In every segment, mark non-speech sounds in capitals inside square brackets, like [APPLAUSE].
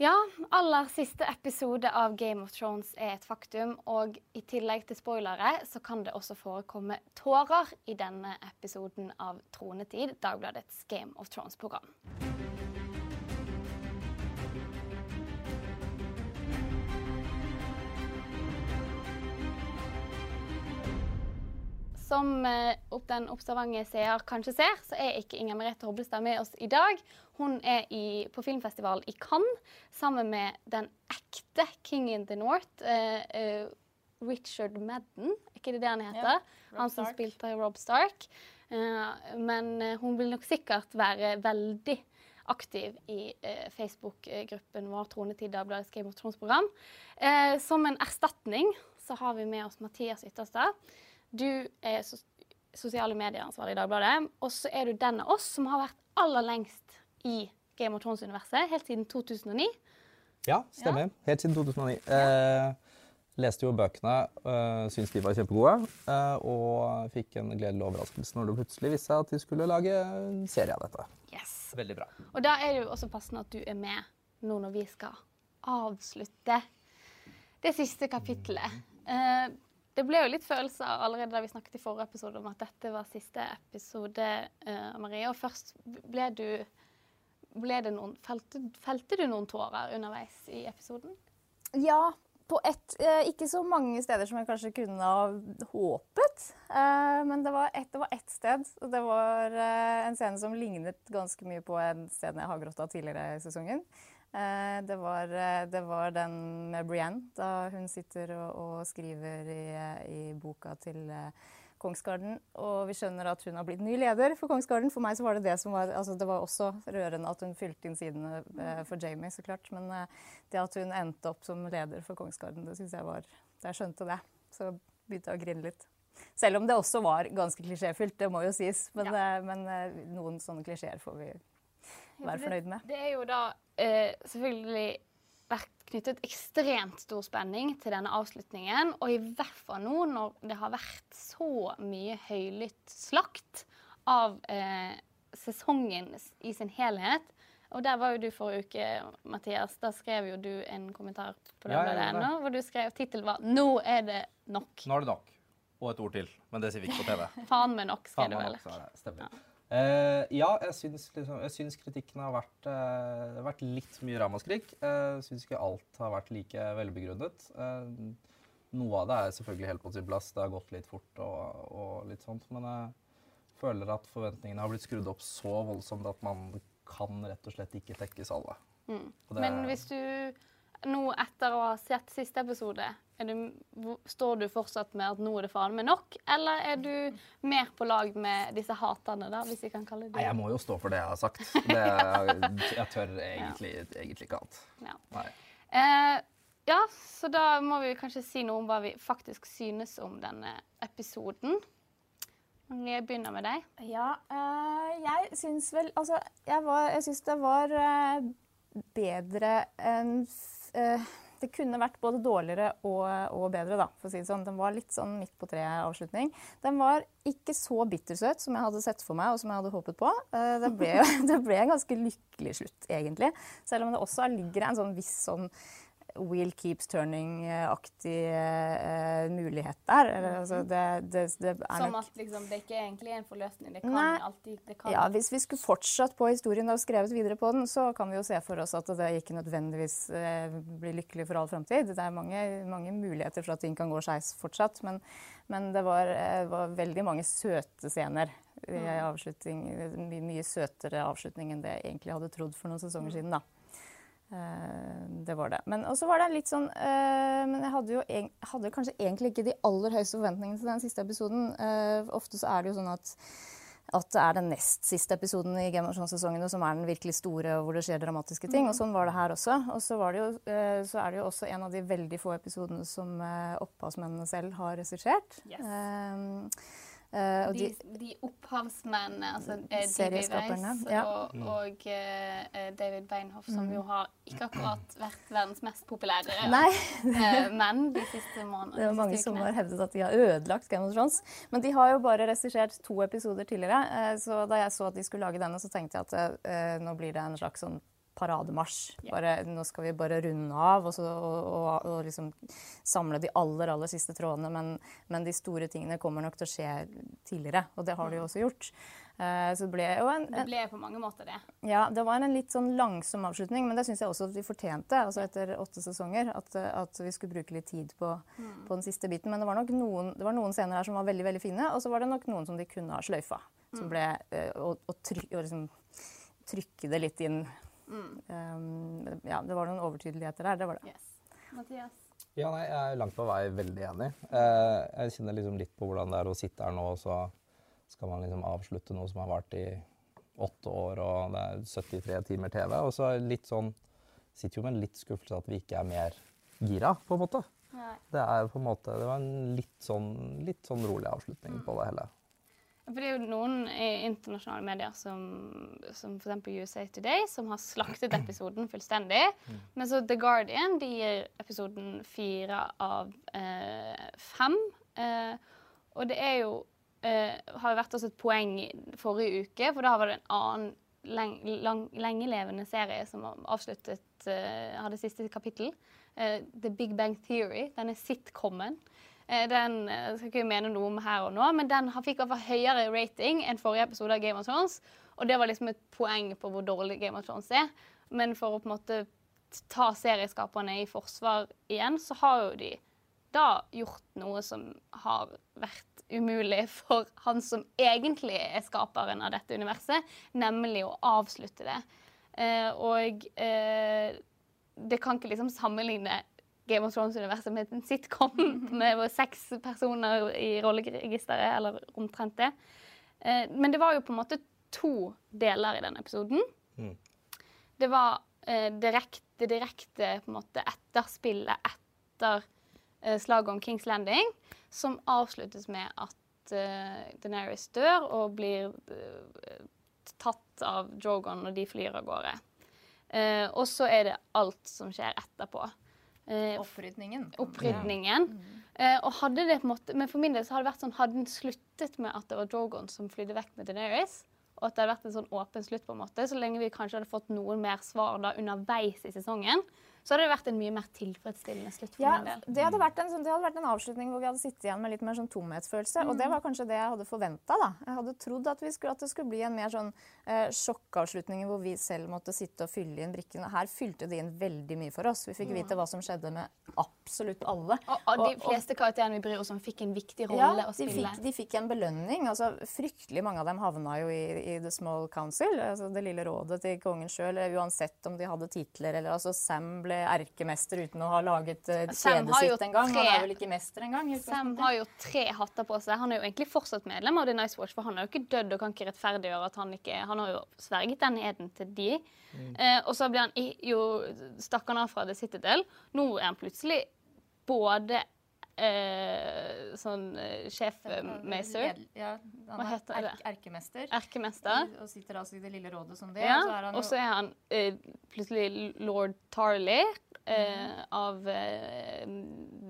Ja, aller siste episode av Game of Thrones er et faktum. Og i tillegg til spoilere så kan det også forekomme tårer i denne episoden av Tronetid, Dagbladets Game of Thrones-program. Som eh, opp den observante seer kanskje ser, så er ikke Inger Merete Hobbelstad med oss i dag. Hun er i, på filmfestival i Cannes sammen med den ekte King in the North. Eh, eh, Richard Madden, er ikke det det han heter? Ja, han som Stark. spilte Rob Stark. Eh, men eh, hun vil nok sikkert være veldig aktiv i eh, Facebook-gruppen vår Tronetid Dagbladets Game of Thrones-program. Som en erstatning så har vi med oss Mathias Ytterstad. Du er sosiale medier-ansvarlig i Dagbladet. Og så er du den av oss som har vært aller lengst i Game of Thrones-universet, helt siden 2009. Ja, stemmer. Helt siden 2009. Eh, leste jo bøkene, uh, syntes de var kjempegode. eh, og fikk en gledelig overraskelse når det plutselig viste seg at de skulle lage en serie av dette. Yes. Veldig bra. Og da er det jo også passende at du er med nå når vi skal avslutte det siste kapittelet. Eh, det ble jo litt følelser allerede da vi snakket i forrige episode om at dette var siste episode, uh, Marie. Og først ble du ble det noen, felte, felte du noen tårer underveis i episoden? Ja, på ett uh, Ikke så mange steder som jeg kanskje kunne ha håpet. Uh, men det var ett, et sted. Og det var eh, en scene som lignet ganske mye på en scene jeg har grått av tidligere i sesongen. Eh, det, var, eh, det var den med Brienne, da hun sitter og, og skriver i, i boka til eh, Kongsgarden, og vi skjønner at hun har blitt ny leder for Kongsgarden. For meg så var det det som var altså Det var også rørende at hun fylte inn sidene eh, for Jamie, så klart. Men eh, det at hun endte opp som leder for Kongsgarden, det syns jeg var Da jeg skjønte det, så begynte jeg å grine litt. Selv om det også var ganske klisjéfylt, det må jo sies. Men, ja. men eh, noen sånne klisjeer får vi være fornøyd med. Det er jo da eh, selvfølgelig vært knyttet ekstremt stor spenning til denne avslutningen. Og i hvert fall nå når det har vært så mye høylytt slakt av eh, sesongen i sin helhet. Og der var jo du forrige uke, Mathias. Da skrev jo du en kommentar på Ja, det. ennå, hvor du skrev tittelen var 'Nå er det nok'. Nå er det nok. Og et ord til, men det sier vi ikke på TV. [LAUGHS] Faen meg nok, skrev du vel. nok, så er Eh, ja, jeg syns, liksom, jeg syns kritikken har vært, uh, vært litt mye ramaskrik. Jeg syns ikke alt har vært like velbegrunnet. Eh, noe av det er selvfølgelig helt på sin plass. Det har gått litt fort og, og litt sånt. Men jeg føler at forventningene har blitt skrudd opp så voldsomt at man kan rett og slett ikke tekkes alle. Og det- Men hvis du nå etter å ha sett siste episode, er du, står du fortsatt med at nå er det faen meg nok? Eller er du mer på lag med disse haterne, da, hvis vi kan kalle det Nei, jeg må jo stå for det jeg har sagt. [LAUGHS] Det, jeg tør egentlig, egentlig ikke alt. Ja. Nei. Eh, ja, så da må vi kanskje si noe om hva vi faktisk synes om denne episoden. Jeg begynner med deg. Ja, øh, jeg syns vel Altså, jeg, var- jeg syns det var øh, bedre enn eh, Det kunne vært både dårligere og, og bedre, da, for å si det sånn. Den var litt sånn midt på treet-avslutning. Den var ikke så bittersøt som jeg hadde sett for meg, og som jeg hadde håpet på. Eh, det, ble, [LAUGHS] det ble en ganske lykkelig slutt, egentlig. Selv om det også ligger en sånn viss sånn Wheel keeps turning-aktig eh, mulighet der. Eller, altså, det, det, det er Som at liksom, det ikke er egentlig er en forløsning. Det kan Nei. alltid det kan. Ja, Hvis vi skulle fortsatt på historien og skrevet videre på den, så kan vi jo se for oss at det ikke nødvendigvis eh, blir lykkelig for all framtid. Det er mange, mange muligheter for at ting kan gå skeis fortsatt, men, men det var, eh, var veldig mange søte scener. i avslutning, mye, mye søtere avslutning enn det jeg egentlig hadde trodd for noen sesonger siden. da. Eh, det var det. Men også var det litt sånn eh, Men jeg hadde jo hadde kanskje egentlig ikke de aller høyeste forventningene til den siste episoden. Uh, ofte så er det jo sånn at at det er den nest siste episoden i Game of Thrones-sesongene som er den virkelig store, og hvor det skjer dramatiske ting. Og sånn var det her også. Og så, var det jo, så er det jo også en av de veldig få episodene som opphavsmennene selv har regissert. Yes. Eh, eh, og de, de, de opphavsmennene, altså eh, Serieskaperne, Weiss ja. og, og uh, David Beinhoff, som jo har ikke akkurat vært verdens mest populære [LAUGHS] Nei. eh, menn de siste månedene. Det er mange som har hevdet at de har ødelagt Game of Thrones. Men de har jo bare regissert to episoder tidligere. Så da jeg så at de skulle lage denne, så tenkte jeg at nå blir det en slags sånn parademarsj. Bare, nå skal vi bare runde av og, så, og, og, og liksom samle de aller, aller siste trådene. Men, men, de store tingene kommer nok til å skje tidligere, og det har de jo også gjort. Uh, så det ble en, en, Det ble på mange måter det. Ja, det var en litt sånn langsom avslutning, men det syns jeg også at vi fortjente altså etter åtte sesonger. At, at vi skulle bruke litt tid på, mm. på, den siste biten. Men det var nok noen, det var noen scener her som var veldig veldig fine, og så var det nok noen som de kunne ha sløyfa. Som mm. ble, uh, og, og, try, og liksom, trykke det litt inn. Mm. Um, ja, det var noen overtydeligheter der. Det var det. Yes. Mathias? Ja, nei, Jeg er langt på vei veldig enig. Uh, jeg kjenner liksom litt på hvordan det er å sitte her nå og så skal man liksom avslutte noe som har vart i åtte år, og det er 73 timer TV. Og så litt sånn Sitter jo med en litt skuffelse at vi ikke er mer gira, på en måte. Nei. Det er på en måte, det var en litt sånn, litt sånn rolig avslutning mm. på det hele. For det er jo noen internasjonale medier, som, som f.eks. USA Today, som har slaktet episoden fullstendig. Mm. Men så The Guardian de gir episoden fire av eh, fem. Eh, og det er jo eh, har vært også et poeng forrige uke, for da var det en annen leng, lang, lengelevende serie som avsluttet uh, hadde siste kapittel. Uh, The Big Bang Theory. Denne sitcomen. Den skal ikke mene noe om her og nå, men den fikk iallfall høyere rating enn forrige episode av Game of Thrones. Og det var liksom et poeng på hvor dårlig Game of Thrones er. Men for å på en måte ta serieskaperne i forsvar igjen, så har jo de da gjort noe som har vært umulig for han som egentlig er skaperen av dette universet, nemlig å avslutte det. Eh, og eh, det kan ikke liksom sammenligne Game of Thrones-universet med en sitcom med seks personer i rolleregisteret, eller omtrent det. Men det var jo på en måte to deler i den episoden. Mm. Det var eh, direkte, direkte på en måte etterspillet etter slaget om Kings Landing som avsluttes med at Deneris dør og blir tatt av Drogon når de flyr av gårde. Og så er det alt som skjer etterpå. Opprydningen. Opprydningen. Ja. Eh, og hadde det på en måte, Men for min del så hadde det vært sånn, hadde den sluttet med at det var Drogon som flydde vekk med Deneris, og at det hadde vært en sånn åpen slutt, på en måte, så lenge vi kanskje hadde fått noen mer svar da underveis i sesongen, så hadde det vært en mye mer tilfredsstillende slutt for ja, min del. Det hadde, vært en, sånn, det hadde vært en avslutning hvor vi hadde sittet igjen med litt mer sånn tomhetsfølelse. Mm. Og det mm. var kanskje det jeg hadde forventa. Jeg hadde trodd at, skulle, at, det skulle bli en mer sånn eh, sjokkavslutning hvor vi selv måtte sitte og fylle inn brikkene. Her fylte de inn veldig mye for oss. Vi fikk vite hva som skjedde med absolutt alle. Og, og de fleste karakterene vi bryr oss om, fikk en viktig rolle ja, å spille. Ja, de fikk en belønning. Altså, fryktelig mange av dem havna jo i, i The Small Council, altså det lille rådet til kongen sjøl, uansett om de hadde titler eller altså Sam ble erkemester uten å ha laget uh, kjedet sitt engang. Han er vel ikke mester engang? Sam har jo tre hatter på seg. Han er jo egentlig fortsatt medlem av The Nice Watch, for han er jo ikke dødd og kan ikke rettferdiggjøre at han ikke Han har jo sverget den eden til de. Mm. Uh, og så blir han jo stakk han av fra The Citadel. Nå er han plutselig både eh, sånn sjefmeiser. sjefmeister. Ja, han er er er erkemester. Erkemester. Og sitter altså i det lille rådet som det. Ja, og så er han eh, plutselig lord Tarley eh, av eh,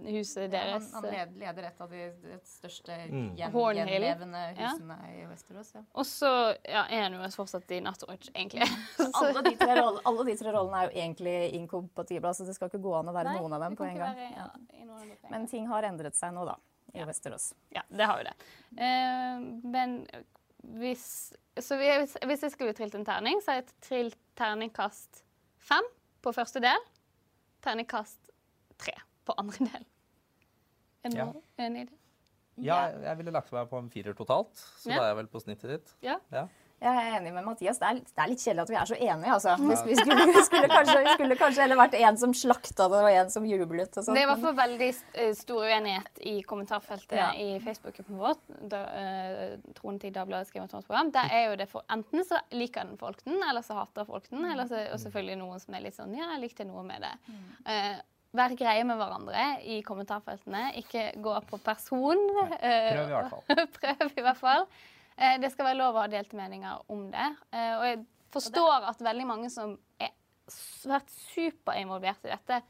huset deres. Ja, han, han, leder et av de, de største mm. gjenlevende husene ja. i Westerås. Ja. Og så ja, er han jo fortsatt i Nattwatch, egentlig. [LAUGHS] alle, de tre rollene, alle de tre rollene er jo egentlig inkompatible. så Det skal ikke gå an å være Nei, noen av dem på en gang. Være, Men ting har endret seg nå, da. I Westerås. Ja, det har jo det. Eh, men hvis, hvis, hvis jeg skulle trilt en terning, så har jeg trilt terningkast fem på første del. Terningkast tre på andre del. Er du ja. enig i det? Ja, jeg ville lagt meg på en firer totalt, så ja. da er jeg vel på snittet ditt. Ja. ja. Jeg er enig med Mathias. Det er, det er litt kjedelig at vi er så enige. altså. Hvis vi skulle, vi skulle, kanskje, vi skulle kanskje heller vært en som slakta det, og en som jublet. Og sånt. det er i hvert fall veldig eh, stor uenighet i kommentarfeltet ja. i Facebook-gruppen vår. Da, uh, Troen til Dagbladet skriver program. Der er jo det for Enten så liker den folk den, eller så hater folk den. Eller så og selvfølgelig noen som er litt sånn Ja, jeg likte noe med det. Uh, Vær greie med hverandre i kommentarfeltene. Ikke gå på person. Prøv i hvert fall. [LAUGHS] Prøv i hvert fall. Eh, det skal være lov å ha delte meninger om det. Eh, og jeg forstår at veldig mange som er vært superinvolvert i dette,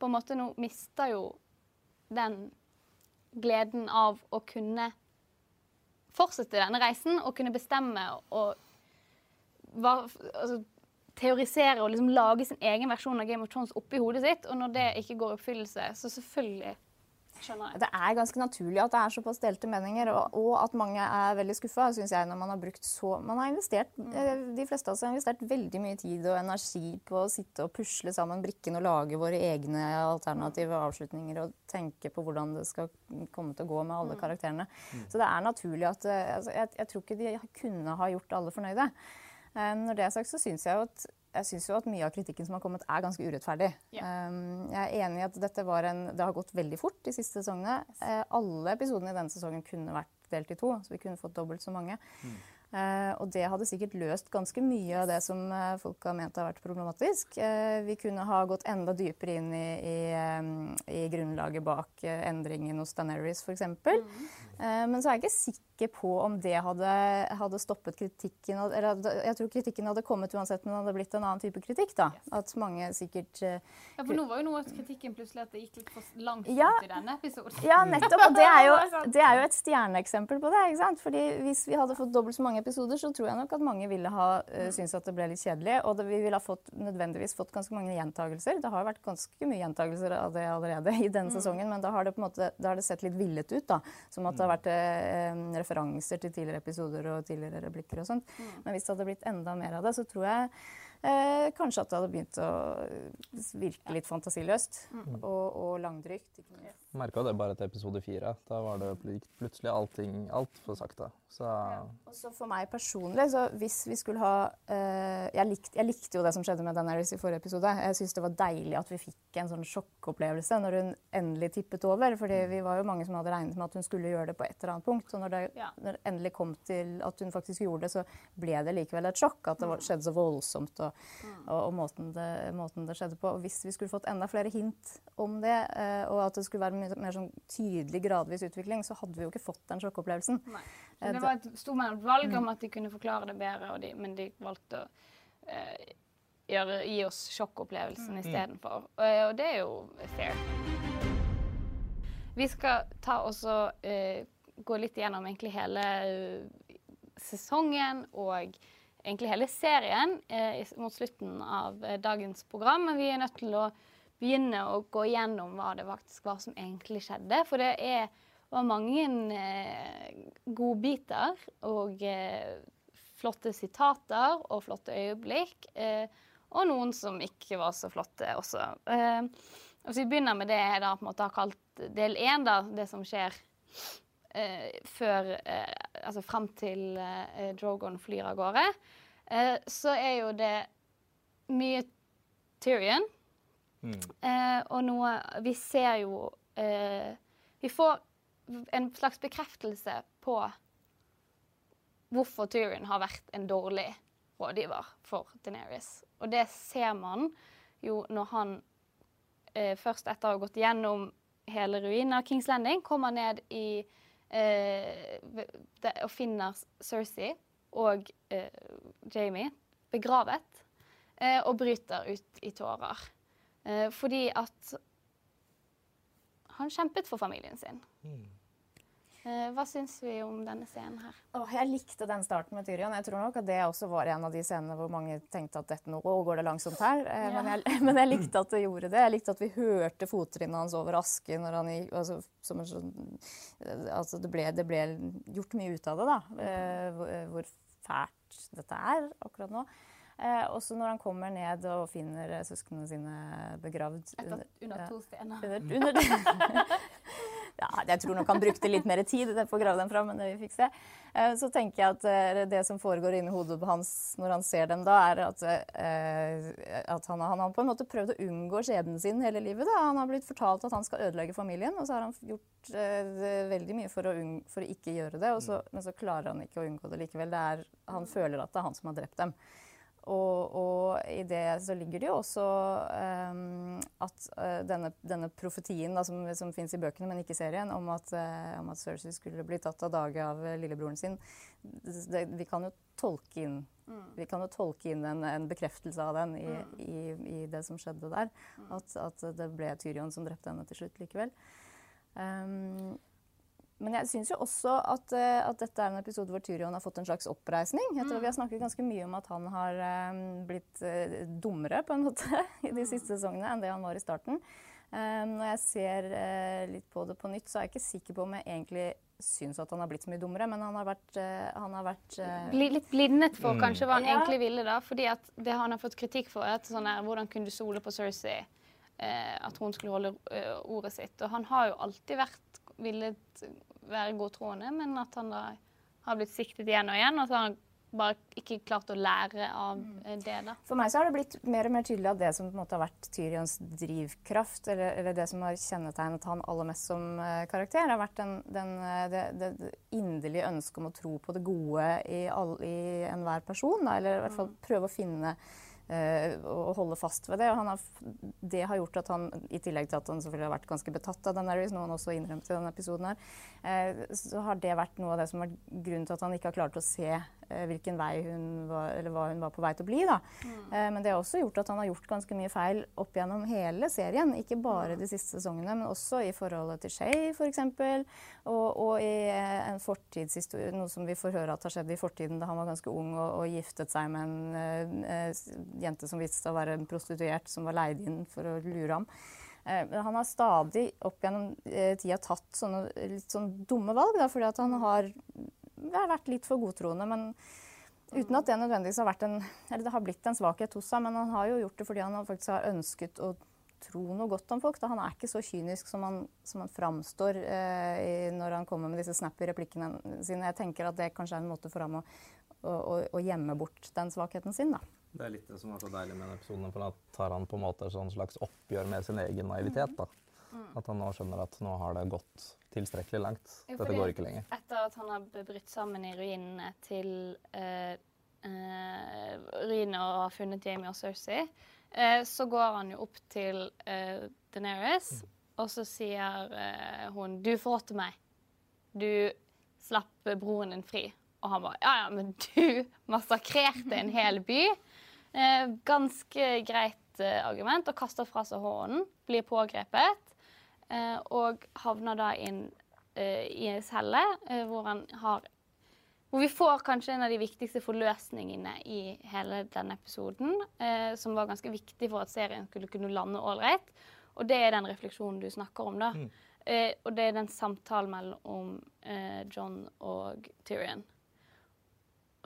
på en måte nå mister jo den gleden av å kunne fortsette denne reisen og kunne bestemme og var, altså, teorisere og liksom lage sin egen versjon av Game of Thrones oppi hodet sitt. Og når det ikke går i oppfyllelse, så selvfølgelig skjønner. Det er ganske naturlig at det er såpass delte meninger, og, og at mange er veldig skuffa, syns jeg, når man har brukt så Man har investert, mm. De fleste av oss har investert veldig mye tid og energi på å sitte og pusle sammen brikkene og lage våre egne alternative avslutninger og tenke på hvordan det skal komme til å gå med alle karakterene. Så det er naturlig at eh, altså, jeg, jeg tror ikke de kunne ha gjort alle fornøyde. Eh, Når det er sagt, så syns jeg at jeg synes jo at mye av kritikken som har kommet, er ganske urettferdig. Yeah. jeg er enig i at dette var en, det har gått veldig fort de siste sesongene. Eh, alle episodene i denne sesongen kunne vært delt i to, så vi kunne fått dobbelt så mange. Eh, og det hadde sikkert løst ganske mye av det som eh, folk har ment har vært problematisk. Eh, vi kunne ha gått enda dypere inn i, i, eh, i grunnlaget bak eh, endringen hos Daenerys f.eks. Mm. men så er jeg ikke sikker på om det hadde, hadde stoppet kritikken. Eller, jeg tror kritikken hadde kommet uansett, men det hadde blitt en annen type kritikk. da. At mange sikkert eh, Ja, for nå var jo noe av kritikken plutselig at det gikk litt for langt Ja. ut i denne episoden. Ja, nettopp. Og det er, jo, [LAUGHS] det er jo et stjerneeksempel på det. ikke sant? Fordi Hvis vi hadde fått dobbelt så mange episoder, så tror jeg nok at mange ville ha uh, syntes at det ble litt kjedelig. Og det, vi ville ha fått, nødvendigvis fått ganske mange gjentagelser. Det har vært ganske mye gjentagelser av det allerede i denne sesongen, men da har det på en måte, da har det sett litt villet ut. da. Som at det har vært uh, referanser til tidligere episoder og tidligere replikker og sånt. Men hvis det hadde blitt enda mer av det, så tror jeg eh, kanskje at det hadde begynt å virke litt fantasiløst og, og langdrygt. ikke minst. Merka det bare til episode fire. Da var det plutselig allting altfor sakte. Så Og så for meg personlig, så hvis vi skulle ha eh, jeg, likte, jeg likte jo det som skjedde med Daenerys i forrige episode. Jeg syns det var deilig at vi fikk en sånn sjokkopplevelse når hun endelig tippet over. fordi vi var jo mange som hadde regnet med at hun skulle gjøre det på et eller annet punkt. Og når det Ja. når det endelig kom til at hun faktisk gjorde det, så ble det likevel et sjokk. At det var, skjedde så voldsomt, og, og, og måten, det, måten det skjedde på. Og hvis vi skulle fått enda flere hint om det, eh, og at det skulle være mye mer sånn tydelig, gradvis utvikling, så hadde vi jo ikke fått den sjokkopplevelsen. Nei. Eh, Så det var et stort valg om at de kunne forklare det bedre, de, men de valgte å eh, gjøre, gi oss sjokkopplevelsen istedenfor. Og, og det er jo fair. Vi skal ta oss og eh, gå litt igjennom egentlig hele sesongen og egentlig hele serien eh, mot slutten av eh, dagens program. Men vi er nødt til å begynne å gå igjennom hva det faktisk var som egentlig skjedde. For det er, var mange eh, godbiter og eh, flotte sitater og flotte øyeblikk. Eh, og noen som ikke var så flotte også. Eh, og så vi begynner med det jeg da på en måte har kalt del én, det som skjer eh, før eh, Altså fram til eh, Drogon flyr av gårde. Eh, så er jo det mye Tyrion. Eh, og noe Vi ser jo eh, Vi får en slags bekreftelse på hvorfor Tyrion har vært en dårlig rådgiver for Daenerys. Og det ser man jo når han eh, først etter å ha gått gjennom hele ruinen av Kings Landing, kommer ned i eh, det, og finner Cersei og eh, Jamie begravet, eh, og bryter ut i tårer. Eh, fordi at han kjempet for familien sin. Eh, hva syns vi om denne scenen her? Åh, jeg likte den starten med Tyrion. Jeg tror nok at det også var en av de scenene hvor mange tenkte at dette nå går det langsomt her. Ja. men, jeg, [LAUGHS] men jeg likte at det gjorde det. Jeg likte at vi hørte fottrinnene hans over asken. Når han gikk, altså, som sånn, altså det, ble, det ble gjort mye ut av det, da. Eh, hvor, hvor fælt dette er akkurat nå. Eh, også når han kommer ned og finner eh, søsknene sine begravd Etter, under to stener. under, under [LAUGHS] ja, jeg tror nok han brukte litt mer tid på å grave dem fram enn det vi fikk se. Eh, Så tenker jeg at eh, det som foregår inni hodet på hans når han ser dem da, er at, eh, at han, han har på en måte prøvd å unngå skjebnen sin hele livet. Da. Han har blitt fortalt at han skal ødelegge familien, og så har han gjort veldig mye for å, for å ikke gjøre det. Og så, men så klarer han ikke å unngå det likevel. Det er, han føler at det er han som har drept dem. Og, og i det så ligger det jo også um, at uh, denne, denne profetien da, som, som fins i bøkene, men ikke i serien, om at, uh, om at Cersei skulle bli tatt av dage av lillebroren sin, det, vi kan jo tolke inn vi kan jo tolke inn en, en bekreftelse av den i, i, i det som skjedde der. At, at det ble Tyrion som drepte henne til slutt likevel. Ehm, men jeg syns jo også at, eh, at, dette er en episode hvor Tyrion har fått en slags oppreisning. Jeg tror mm. Vi har snakket ganske mye om at han har um, blitt uh, dummere på en [LAUGHS] måte i de siste sesongene enn det han var i starten. Um, når jeg ser uh, litt på det på nytt, så er jeg ikke sikker på om jeg egentlig syns at han har blitt så mye dummere, men han har vært, uh, han har vært Bli litt blindet for mm. kanskje hva han ja. egentlig ville, da. fordi at det han har fått kritikk for, er at sånn her, hvordan kunne du stole på Cersei? at hun skulle holde ordet sitt. Og han har jo alltid vært villet være godtroende, men at han da har blitt siktet igjen og igjen. og så har han bare ikke klart å lære av mm. eh, det. da. For meg så har det blitt mer og mer tydelig at det som på en måte har vært Tyrions drivkraft, eller, eller det som har kjennetegnet han aller mest som uh, karakter, har vært den, den, eh, det, det, det, inderlige ønsket om å tro på det gode i, all, i enhver person. Da, eller i hvert fall mm. prøve å finne og holde fast ved det. Har, det har gjort at han, i tillegg til at han selvfølgelig har vært ganske betatt av Daenerys, noe han også innrømte i denne episoden her, eh, så har det vært noe av det som har grunnen til at han ikke har klart å se Eh, hvilken vei hun var, eller hva hun var på vei til å bli. Da. Mm. Eh, men det har også gjort at han har gjort ganske mye feil opp gjennom hele serien. Ikke bare de siste sesongene, men også i forholdet til Shay f.eks. Og, og i eh, en fortidshistorie, noe som vi får høre at har skjedd i fortiden da han var ganske ung og, og giftet seg med en uh, jente som viste seg å være en prostituert, som var leid inn for å lure ham. han har stadig opp gjennom tida tatt sånne litt sånn dumme valg, da, fordi at han har har vært litt for godtroende. men Uten at det nødvendigvis har vært en, eller det har blitt en svakhet hos ham. Men han har jo gjort det fordi han faktisk har ønsket å tro noe godt om folk. Da. Han er ikke så kynisk som han, som han framstår eh, når han kommer med disse snappy replikkene sine. Jeg tenker at det kanskje er en måte for ham å, å, å gjemme bort den svakheten sin. da. Det er litt det som er så deilig med den episoden, for da tar han på en måte et slags oppgjør med sin egen naivitet. da. Mm. At han nå skjønner at nå har det gått tilstrekkelig langt. Dette går ikke lenger. Etter at han har brutt sammen i ruinene til uh, uh, ruinene og har funnet Jamie og Cersei, uh, så går han jo opp til uh, Deneris, mm. og så sier hun 'Du forrådte meg. Du slapp broren din fri.' Og han bare 'Ja, ja, men du massakrerte en hel by.' ganske greit argument, og kaster fra seg hånden, blir pågrepet. Eh, og havner da inn eh, i en celle eh, hvor han har hvor vi får kanskje en av de viktigste forløsningene i hele denne episoden. Eh, som var ganske viktig for at serien skulle kunne lande ålreit. Og det er den refleksjonen du snakker om. da. Mm. Eh, og det er den samtalen mellom eh, John og Tyrion.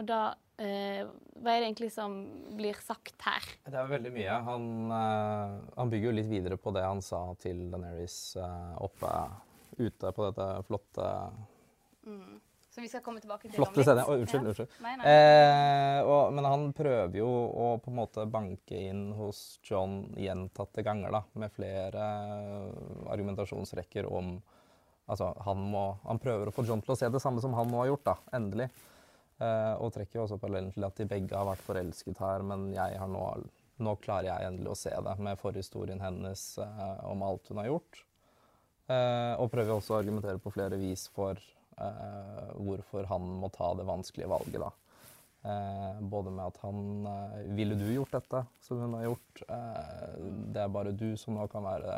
Og da Uh, hva er det egentlig som blir sagt her? Det er veldig mye. Han, uh, han bygger jo litt videre på det han sa til Daenerys uh, oppe ute på dette flotte mm. Som vi skal komme tilbake til Flotte stedet. Oh, unnskyld. Ja. unnskyld. Nei, nei. Og, men han prøver jo å på en måte banke inn hos John gjentatte ganger da, med flere argumentasjonsrekker om Altså, han, må, han prøver å få John til å se det samme som han nå har gjort, da. Endelig. Uh, og trekker jo også parallellen til at de begge har vært forelsket her, men jeg har nå, nå klarer jeg endelig å se det med forhistorien hennes uh, om alt hun har gjort. Uh, og prøver også å argumentere på flere vis for hvorfor han må ta det vanskelige valget, da. både med at han Ville du gjort dette som hun har gjort? det er bare du som nå kan være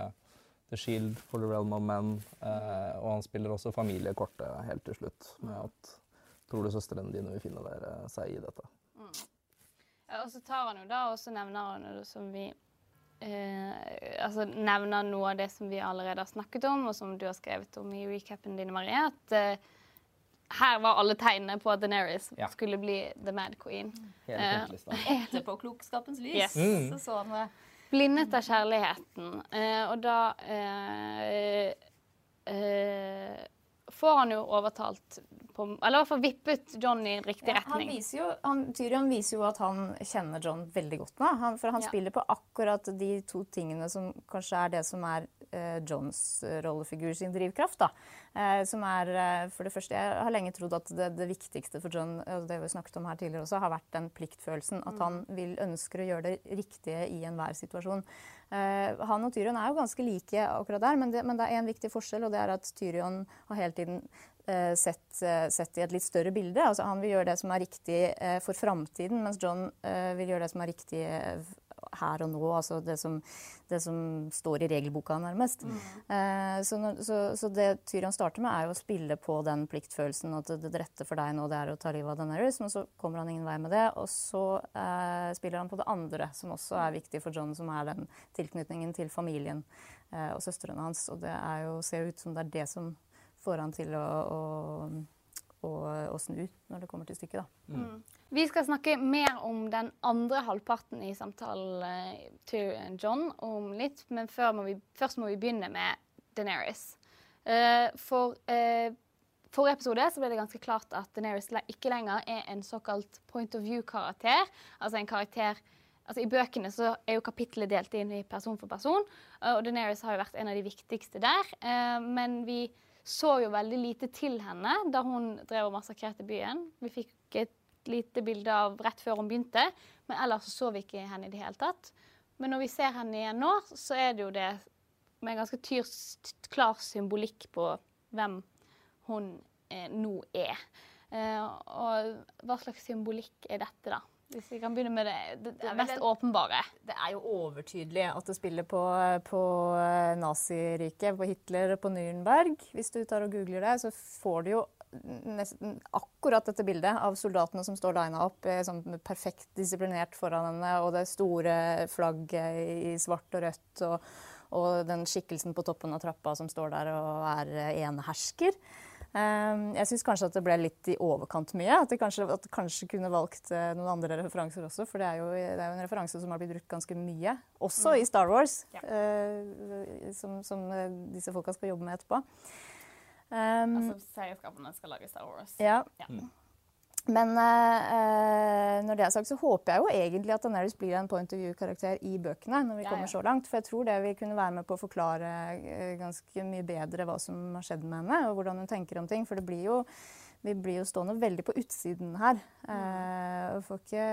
the shield for the realm of men. og han spiller også familiekortet helt til slutt med at Tror du søstrene dine vil finne dere seg i dette? Mm. Ja, og så tar han jo da og så nevner han det som vi eh, altså nevner noe av det som vi allerede har snakket om, og som du har skrevet om i recapen din, Marie. At eh, her var alle tegnene på at Deneris ja. skulle bli the mad queen. Helt [LAUGHS] på klokskapens lys. Yes. Mm. Så så han det. Blindet av kjærligheten. Eh, og da eh, eh, får han jo overtalt på, Eller i hvert fall vippet John i riktig ja, retning. Han viser jo, han, Tyrion viser jo at han kjenner John veldig godt nå. Han, for han ja. spiller på akkurat de to tingene som kanskje er det som er eh, Johns rollefigur sin drivkraft. da. Eh, som er, eh, for det første, Jeg har lenge trodd at det, det, viktigste for John og det vi snakket om her tidligere også, har vært den pliktfølelsen. At han mm. vil ønsker å gjøre det riktige i enhver situasjon. Eh, han og Tyrion er jo ganske like akkurat der, men det, men det er en viktig forskjell, og det er at Tyrion har hele tiden Eh, sett, eh, sett, i et litt større bilde. Altså, han vil gjøre det som er riktig for framtiden, mens John vil gjøre det som er riktig her og nå, altså det som, det som står i regelboka, nærmest. Mm. Eh, så, så, så, det Tyrion starter med, er jo å spille på den pliktfølelsen at det, det rette for deg nå det er å ta livet av Daenerys, men så kommer han ingen vei med det. Og så eh, spiller han på det andre, som også er viktig for John, som er den tilknytningen til familien eh, og søstrene hans. Og det er jo, ser ut som det er det som får han til å, å og, og snu når det kommer til stykket. Da. Mm. Vi skal snakke mer om den andre halvparten i samtalen til John om litt, men må vi, først må vi begynne med Deneris. Uh, for uh, forrige episode så ble det ganske klart at Deneris ikke lenger er en såkalt point of view-karakter. Altså en karakter Altså I bøkene så er jo kapittelet delt inn i person for person, og Deneris har jo vært en av de viktigste der. Men vi så jo veldig lite til henne da hun drev og massakrerte byen. Vi fikk et lite bilde av rett før hun begynte, men ellers så vi ikke henne i det hele tatt. Men når vi ser henne igjen nå, så er det jo det med en ganske tyrt, klar symbolikk på hvem hun eh, nå er. Eh, og hva slags symbolikk er dette, da? Hvis vi kan begynne med det, det, det mest åpenbare. Det er jo overtydelig at det spiller på, på naziriket, på Hitler og på Nürnberg. Hvis du tar og googler det, så får du jo nesten akkurat dette bildet av soldatene som står lina opp sånn perfekt disiplinert foran henne, og det store flagget i svart og rødt, og, og den skikkelsen på toppen av trappa som står der og er enehersker. Ehm, jeg syns kanskje at det ble litt i overkant mye. At det kanskje, at det kanskje kunne valgt eh, noen andre referanser også. For det er, jo, det er, jo, en referanse som har blitt brukt ganske mye. Også mm. i Star Wars, ja. som, som, eh, disse folka skal jobbe med etterpå. Um, altså serieskaperne skal lage Star Wars. Ja. ja. Mm. Men uh, når det er sagt, så håper jeg jo egentlig at Daenerys blir en point of view-karakter i bøkene. når vi ja, kommer ja. så langt, For jeg tror det vil kunne være med på å forklare eh, ganske mye bedre hva som har skjedd med henne, og hvordan hun tenker om ting. For det blir jo, vi blir jo stående veldig på utsiden her. Eh, og får ikke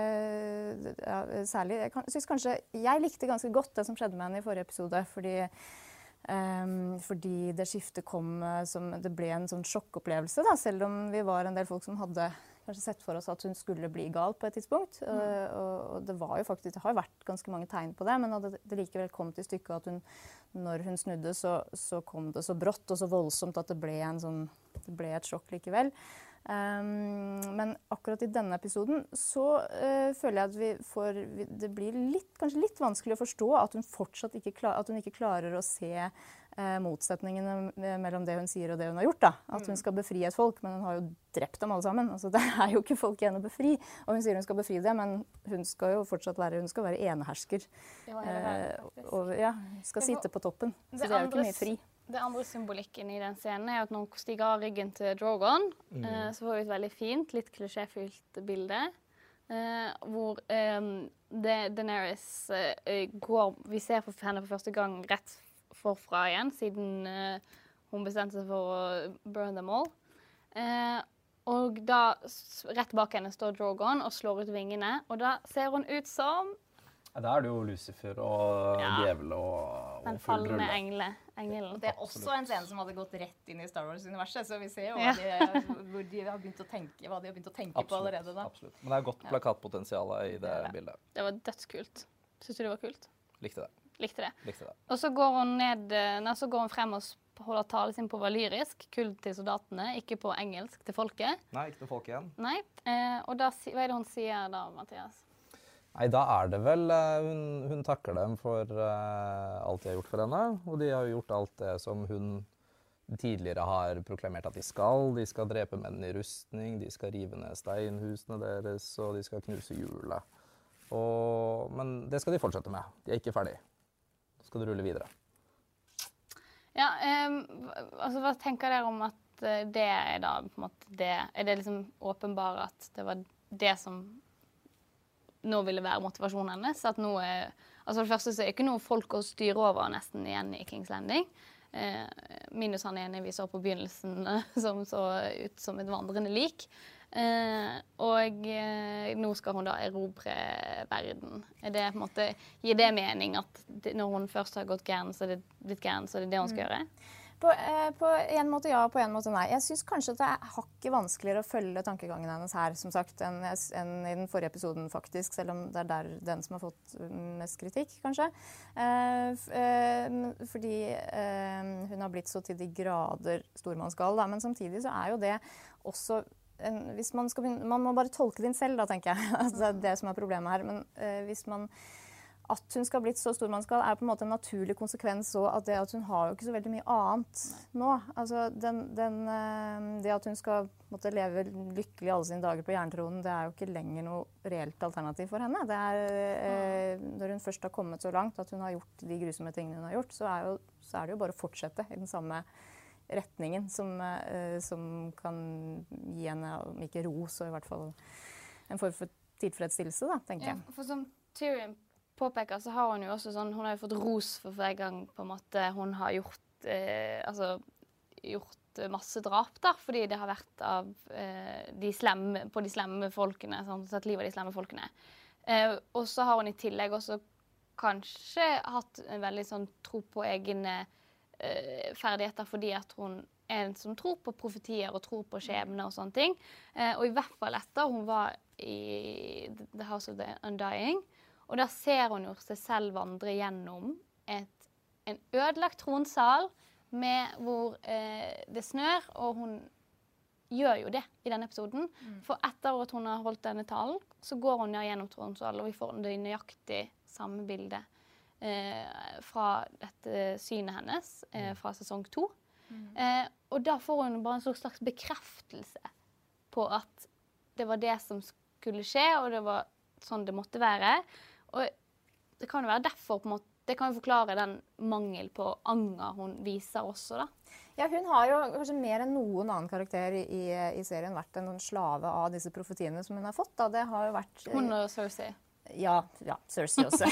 ja, Særlig Jeg kan, synes kanskje Jeg likte ganske godt det som skjedde med henne i forrige episode. fordi Um, fordi det skiftet kom uh, som Det ble en sånn sjokkopplevelse, da, selv om vi var en del folk som hadde kanskje sett for oss at hun skulle bli gal på et tidspunkt. Mm. Uh, og det, var jo faktisk, det har jo vært ganske mange tegn på det, men hadde det likevel kom til stykket at hun, når hun snudde, så, så, kom det så brått og så voldsomt at det ble, sånn, det ble et sjokk likevel. Um, men akkurat i denne episoden så uh, føler jeg at vi får vi, Det blir litt, kanskje litt vanskelig å forstå at hun fortsatt ikke, klar, at hun ikke klarer å se uh, motsetningene mellom det hun sier og det hun har gjort. Da. At hun mm. skal befri et folk, men hun har jo drept dem alle sammen. Altså, [LAUGHS] det er jo ikke folk igjen å befri. Og hun sier hun skal befri det, men hun skal jo fortsatt være, hun skal være enehersker. Uh, og ja, skal sitte på toppen. Så det er jo ikke mye fri. Det andre symbolikken i den scenen er at når hun stiger av ryggen til Drogon, mm. eh, så får vi et veldig fint, litt klisjéfylt bilde. Eh, hvor eh, Deneris eh, går Vi ser på henne for første gang rett forfra igjen, siden eh, hun bestemte seg for å burn them all. Eh, og da, rett bak henne, står Drogon og slår ut vingene. Og da ser hun ut som Da er det jo Lucifer og ja. djevel og, og Den falne engle, engelen. Det er også en scene som hadde gått rett inn i Star Wars-universet, så vi ser jo ja. de, hvor de har begynt å tenke, hva de har begynt å tenke absolutt, på allerede. da. Absolutt. Men det er godt plakatpotensial i det det bildet. Det var dødskult. Syns du det var kult? Likte det. Likte det. Likte det. Og så går hun ned, eh, nei, så går hun frem og holder talen sin på valyrisk, kun til soldatene, ikke på engelsk til folket. Nei, ikke til folket igjen. Nei, eh, Og da, hva er det hun sier da, Mathias? Nei, da er det vel uh, hun, hun, takker dem for uh, alt de har gjort for henne. Og de har gjort alt det som hun tidligere har proklamert at de skal. De skal drepe mennene i rustning, de skal rive ned steinhusene deres, og de skal knuse hjulet. men det skal de fortsette med. De er ikke ferdig. Så skal det rulle videre. Ja, um, altså Hva tenker dere om at eh, det er da på en måte det Er det liksom åpenbart at det var det som nå ville være motivasjonen hennes. At nå er, altså For det første så er det ikke noe folk å styre over nesten igjen i Kings Landing. Eh, minus han ene vi så på begynnelsen [LAUGHS] som så ut som et vandrende lik. Eh, og eh, nå skal hun da erobre verden. Er det på en måte, Gir det mening at det, når hun først har gått gæren, så er det blitt gæren, så er det det hun skal mm. gjøre? På, eh, på, en måte ja, på en måte nei. Jeg syns kanskje at det er hakket vanskeligere å følge tankegangen hennes her som sagt, enn, enn i den forrige episoden, faktisk. Selv om det er der den som har fått mest kritikk, kanskje. Eh, eh, fordi eh, hun har blitt så til de grader stormannsgal. Men samtidig så er jo det også en, man, skal, man må bare tolke det inn selv, da, tenker jeg. [LAUGHS] Altså, det er det som er problemet her. Men eh, hvis man at hun skal ha blitt så stor man skal, er på en måte en naturlig konsekvens av det at hun har jo ikke så veldig mye annet nå. Altså, den, den, eh, det at hun skal måtte leve lykkelig alle sine dager på jerntronen, det er jo ikke lenger noe reelt alternativ for henne. Det er, eh, når hun først har kommet så langt at hun har gjort de grusomme tingene hun har gjort, så er, jo, så er det jo bare å fortsette i den samme retningen som, eh, som kan gi henne, om ikke ros, så i hvert fall en form for tilfredsstillelse, da, tenker jeg. Ja, for som Tyrion påpeker, så har hun jo også sånn Hun har jo fått ros for hver gang på en måte hun har gjort eh, Altså gjort masse drap, da, fordi det har vært av eh, de slemme, på de slemme folkene. Sånn, satt livet av de slemme folkene. Eh, og så har hun i tillegg også kanskje hatt en veldig sånn tro på egne eh, ferdigheter fordi at hun er en som tror på profetier og tror på skjebne og sånne ting. Eh, og i hvert fall etter hun var i The House of the Undying, og da ser hun jo seg selv vandre gjennom et, en ødelagt tronsal med, hvor eh, det snør, og hun gjør jo det i denne episoden. Mm. For etter at hun har holdt denne talen, så går hun ned gjennom tronsalen, og vi får det nøyaktig samme bildet eh, fra dette synet hennes eh, mm. fra sesong to. Mm. Eh, og da får hun bare en slags bekreftelse på at det var det som skulle skje, og det var sånn det måtte være. Og det kan jo være derfor på en måte, det kan jo forklare den mangel på anger hun viser også, da. Ja, Hun har jo kanskje mer enn noen annen karakter i, i serien vært en slave av disse profetiene som hun har fått. Da. Det har jo vært... Hun og Cersei. Ja, ja Cersei [LAUGHS] også.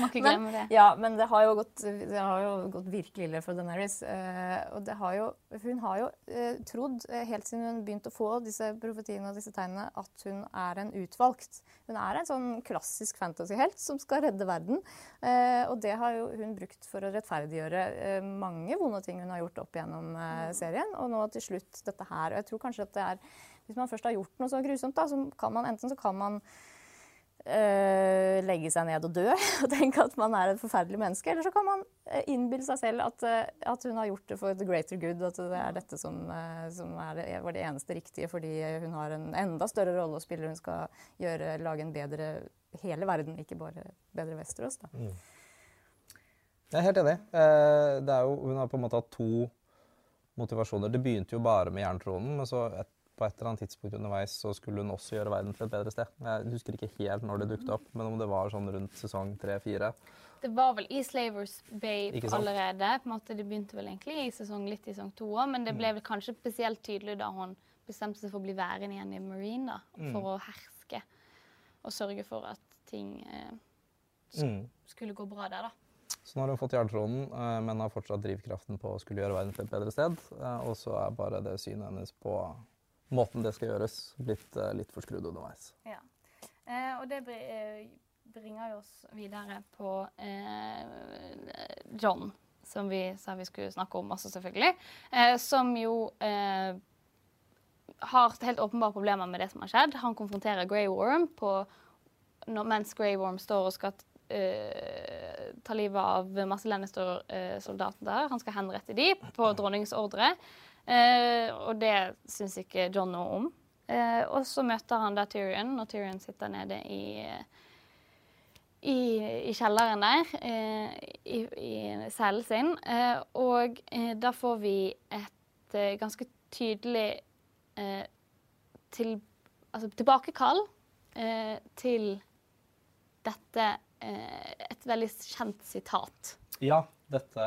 Må ikke glemme det. Ja, men det har jo gått, har jo gått virkelig ille for Daenerys. Eh, og det har jo, hun har jo eh, trodd, eh, helt siden hun begynte å få disse profetiene og disse tegnene, at hun er en utvalgt. Hun er en sånn klassisk fantasyhelt som skal redde verden. Og det har jo hun brukt for å rettferdiggjøre mange vonde ting hun har gjort opp gjennom eh, serien. Og nå til slutt dette her. Og jeg tror kanskje at det er Hvis man først har gjort noe så grusomt, da, så kan man enten så kan man Uh, legge seg ned og dø [LAUGHS] og tenke at man er et forferdelig menneske. Eller så kan man uh, innbille seg selv at, uh, at, hun har gjort det for the greater good. At det er dette som, som er det, var det eneste riktige fordi hun har en enda større rolle å spille. Hun skal gjøre, lage en bedre hele verden, ikke bare bedre Vesterås. Da. Mm. Jeg er helt enig. Jo, hun har på en måte hatt to motivasjoner. Det begynte jo bare med jerntronen, men så et på et eller annet tidspunkt underveis så skulle hun også gjøre verden til et bedre sted. Jeg husker ikke helt når det dukket opp, men om det var sånn rundt sesong tre-fire. Det var vel i Slavers Bay allerede. på en måte Det begynte vel egentlig i sesong litt i sesong to òg, men det ble vel kanskje spesielt tydelig da hun bestemte seg for å bli værende igjen i Marine, da, mm. for mm. å herske og sørge for at ting eh, mm. skulle gå bra der, da. Så nå har hun fått jerntronen, eh, men har fortsatt drivkraften på å skulle gjøre verden til et bedre sted. Eh, og så er bare det synet hennes på måten det skal gjøres, blitt uh, litt forskrudd underveis. Ja. Eh, og det eh, bringer oss videre på eh, John, som vi sa vi skulle snakke om masse, selvfølgelig. Eh, som jo eh, har helt åpenbare problemer med det som har skjedd. Han konfronterer Grey Worm på, når, mens Grey Worm står og skal ta livet av masse Lannister-soldater. der. Han skal henrette de på [LAUGHS] dronningens ordre. Eh, og det syns ikke John noe om. Eh, og så møter han da Tyrion, og Tyrion sitter nede i, i, i kjelleren der, eh, i, i cellen sin. Eh, og eh, da får vi et eh, ganske tydelig til, altså, tilbakekall til dette Et veldig kjent sitat. Ja, dette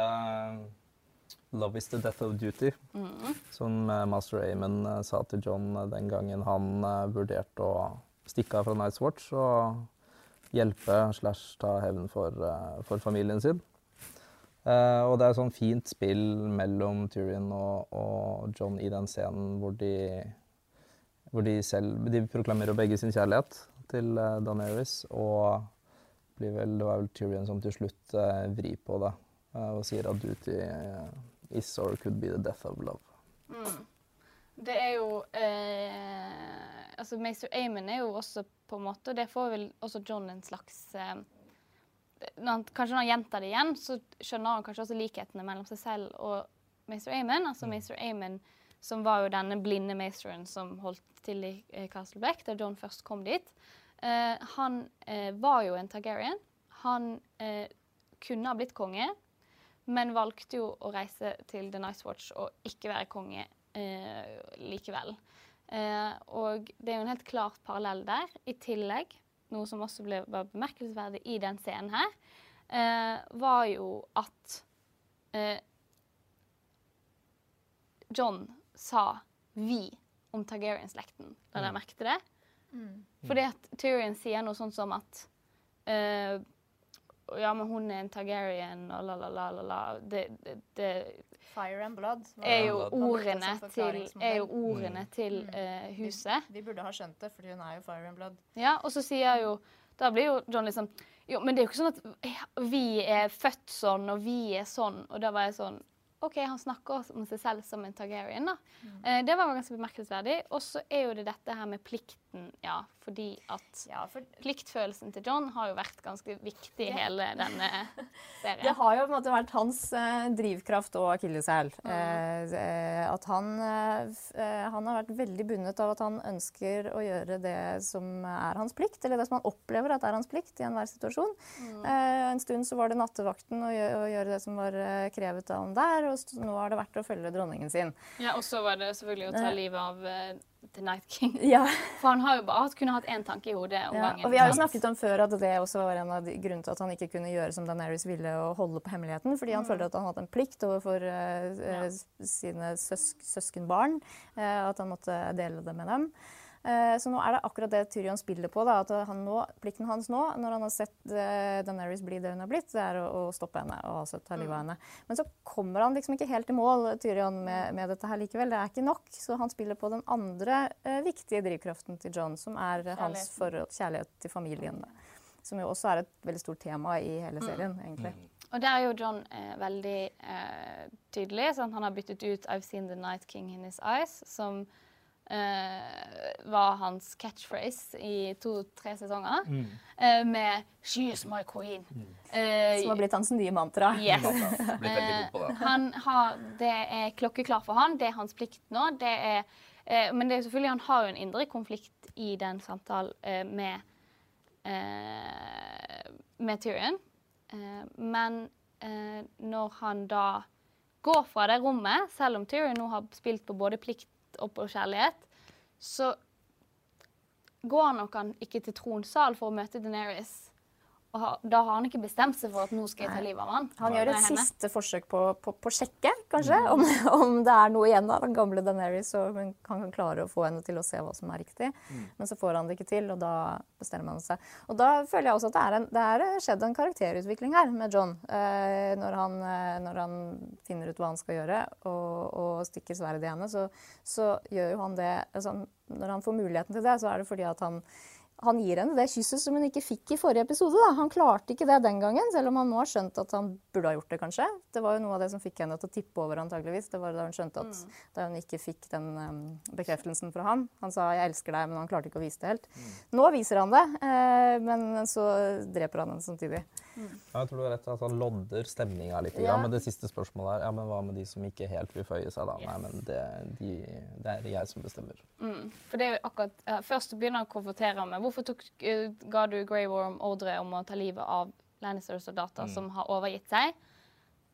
'Love is the death of duty', mm. som eh, master Amon eh, sa til John eh, den gangen han vurderte å stikke av fra Night's Watch og hjelpe slash ta hevn for, for, familien sin. Og det er sånn fint spill mellom Tyrion og, og, John i den scenen hvor de, hvor de selv De proklamerer begge sin kjærlighet til uh, Daenerys, og blir vel, det var vel Tyrion som til slutt vrir på det og sier at duty is or could be the death of love. Mm. Det er jo eh, Altså, Maester Amon er jo også på en måte Og det får vel også John en slags eh, når han, Kanskje når han gjentar det igjen, så skjønner han kanskje også likhetene mellom seg selv og Maester Amon. Altså Maester Amon, som var jo denne blinde maesteren som holdt til i eh, Castle Black, da John først kom dit. Eh, han eh, var jo en Targaryen. Han eh, kunne ha blitt konge, men valgte jo å reise til The Nice Watch og ikke være konge eh, likevel. Eh, og det er jo en helt klar parallell der. I tillegg, noe som også ble var bemerkelsesverdig i den scenen her, eh, var jo at eh, John sa 'vi' om Targaryen-slekten. da dere merke til det? Fordi at Tyrion sier noe sånt som at eh, Ja, men hun er en Targaryen, og la, la, la, la, la. Det, det, det Fire and blood. er jo Blood. ordene til, er jo ordene til uh, huset. Vi burde ha skjønt det, fordi hun er jo fire and blood. Ja, og så sier jo Da blir jo John liksom Jo, men det er jo ikke sånn at vi er født sånn, og vi er sånn. Og da var jeg sånn OK, han snakker om seg selv som en Targaryen, da. Eh, det var ganske bemerkelsesverdig. Og så er jo det dette her med plikten, ja. Fordi at Ja, for pliktfølelsen til John har jo vært ganske viktig i hele denne [LAUGHS] serien. Det har jo på en måte vært hans eh, drivkraft og akilleshæl. Mm. eh, at han, eh, eh, han har vært veldig bundet av at han ønsker å gjøre det som er hans plikt, eller det som han opplever at er hans plikt i enhver situasjon. Eh, en stund så var det nattevakten å gjøre, å gjøre det som var eh, krevet av ham der, og nå har det vært å følge dronningen sin. Ja, Og så var det selvfølgelig å ta livet av The Night King. Ja, For han har jo bare hatt- kunne hatt én tanke i hodet om Ja, gangen. og vi har jo snakket om før at det også var en av de grunnene til at han ikke kunne gjøre som Daenerys ville, og holde på hemmeligheten. Fordi han følte at han hadde en plikt overfor eh, Ja. sine søs søskenbarn. Uh, at han måtte dele det med dem. Eh, så nå er det akkurat det Tyrion spiller på. Da, at han nå, plikten hans nå, når han har sett eh, Daenerys bli det hun har blitt, det er å, å stoppe henne og altså ta livet av henne. Men så kommer han liksom ikke helt i mål, Tyrion, med, med dette her likevel. Det er ikke nok. Så han spiller på den andre uh, viktige drivkraften til John, som er uh, hans forhold, kjærlighet til familien. da. Som jo også er et veldig stort tema i hele serien, egentlig. Og der er jo John eh, veldig eh, tydelig. Sant? Han har byttet ut 'I've seen the night king in his eyes', som eh, var hans catchphrase i to-tre sesonger, eh, med 'She is my queen'. Eh, Som har blitt hans nye mantra. Yes. Det. Han har, det er klokkeklart for han, det er hans plikt nå. Det er, eh, men det er selvfølgelig, han har jo en indre konflikt i den samtalen eh, med, eh, med Tyrion. Eh, men eh, når han da går fra det rommet, selv om Tyrion nå har spilt på både plikt og på kjærlighet, så går nok han ikke til tronsal for å møte Daenerys. Og ha, da har han ikke bestemt seg for at nå skal jeg ta livet av han. Han gjør et henne. siste forsøk på, på, på å sjekke, kanskje, om, [LAUGHS] om det er noe igjen av den gamle Daenerys, og han kan, klare å få henne til å se hva som er riktig. Men så får han det ikke til, og da bestemmer han seg. Og da føler jeg også at det er, en, det er skjedd en karakterutvikling her med John. Eh, når, han, eh, når han finner ut hva han skal gjøre, og, og stikker sverdet i henne, så, så gjør jo han det altså, Når han får muligheten til det, så er det fordi at han han gir henne det kysset som hun ikke fikk i forrige episode. Da. Han klarte ikke det den gangen, selv om han nå har skjønt at han burde ha gjort det, kanskje. Det var jo noe av det som fikk henne til å tippe over, antageligvis. Det var da hun skjønte at da hun ikke fikk den um, bekreftelsen fra han. Han sa 'jeg elsker deg', men han klarte ikke å vise det helt. Nå viser han det, eh, men så dreper han henne samtidig. Ja, jeg tror du har rett i at han lodder stemninga litt. Ja. Men det siste spørsmålet er ja, men hva med de som ikke helt vil føye seg, da? Nei, men det, de, det er jeg som bestemmer. Mm, for det er jo akkurat uh, Først begynner han å konfrontere med hvorfor tok, eh, ga du Grey Worm ordre om å ta livet av Lannister-soldater som har overgitt seg.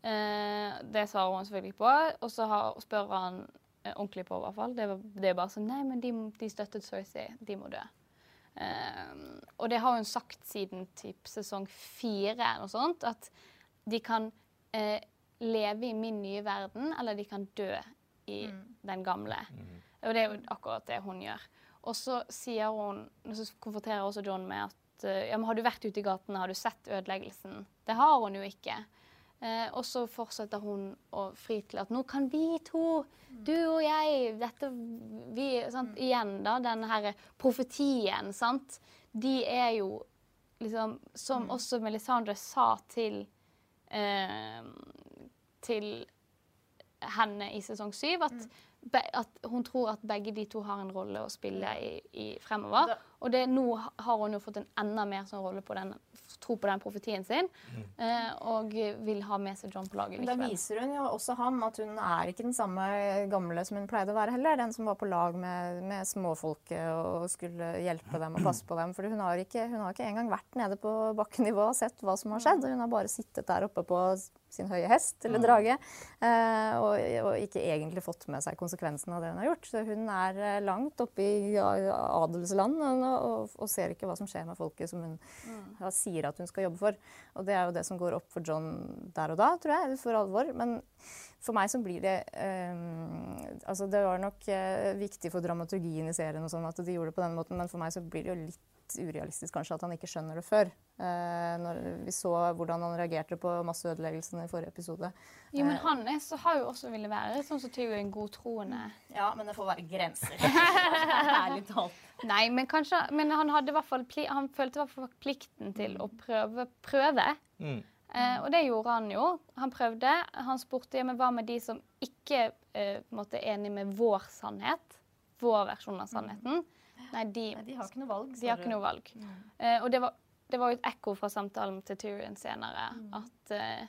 Eh, det svarer hun selvfølgelig på. Og så har, spør han eh, ordentlig på, i hvert fall. Det, det er bare sånn Nei, men de, de støttet Cersei. De må dø. Eh, og det har hun sagt siden typ sesong fire, noe sånt, at de kan eh, leve i min nye verden, eller de kan dø i den gamle. Og det er jo akkurat det hun gjør. Og så sier hun, så konfronterer også John med at eh, ja, men har du vært ute i gatene, har du sett ødeleggelsen? Det har hun jo ikke. Eh, og så fortsetter hun å fri til at nå kan vi to, du og jeg, dette vi, sant? Igjen, da, denne her profetien, sant. De er jo liksom Som også Melisandre sa til eh, Til henne i sesong syv. At, be, at hun tror at begge de to har en rolle å spille i, i fremover. Da- Og det, nå har hun jo fått en enda mer sånn rolle på den, tro på den profetien sin. eh, og vil ha med seg John på laget likevel. Da viser hun jo også ham at hun er ikke den samme gamle som hun pleide å være heller. Den som var på lag med, med småfolket og skulle hjelpe dem og passe på dem. For hun har ikke, hun har ikke engang vært nede på bakkenivå og sett hva som har skjedd. Hun har bare sittet der oppe på sin høye hest eller drage eh, og, og ikke egentlig fått med seg konsekvensen av det hun har gjort. Så hun er eh, langt oppe i adelsland og, og, ser ikke hva som skjer med folket som hun ja, sier at hun skal jobbe for. Og det er jo det som går opp for John der og da, tror jeg, for alvor. Men for meg så blir det eh, Altså det var nok eh, viktig for dramaturgien i serien og sånn at de gjorde det på den måten, men for meg så blir det jo litt urealistisk kanskje at han ikke skjønner det før. Eh, når vi så hvordan han reagerte på masseødeleggelsene i forrige episode. Jo, men han er, så har jo også ville være sånn som Tyrion en godtroende Ja, men det får være grenser. [LAUGHS] Ærlig talt. Nei, men kanskje Men han hadde hvert fall Han følte i hvert fall plikten til å prøve. prøve. Mm. Eh, og det gjorde han jo. Han prøvde. Han spurte ja, men hva med de som ikke eh, på er enig med vår sannhet. Vår versjon av sannheten. Nei, de, Nei, de har ikke noe valg. de har ikke noe valg. Eh, og det var, det var jo et ekko fra samtalen til Tyrion senere. At uh,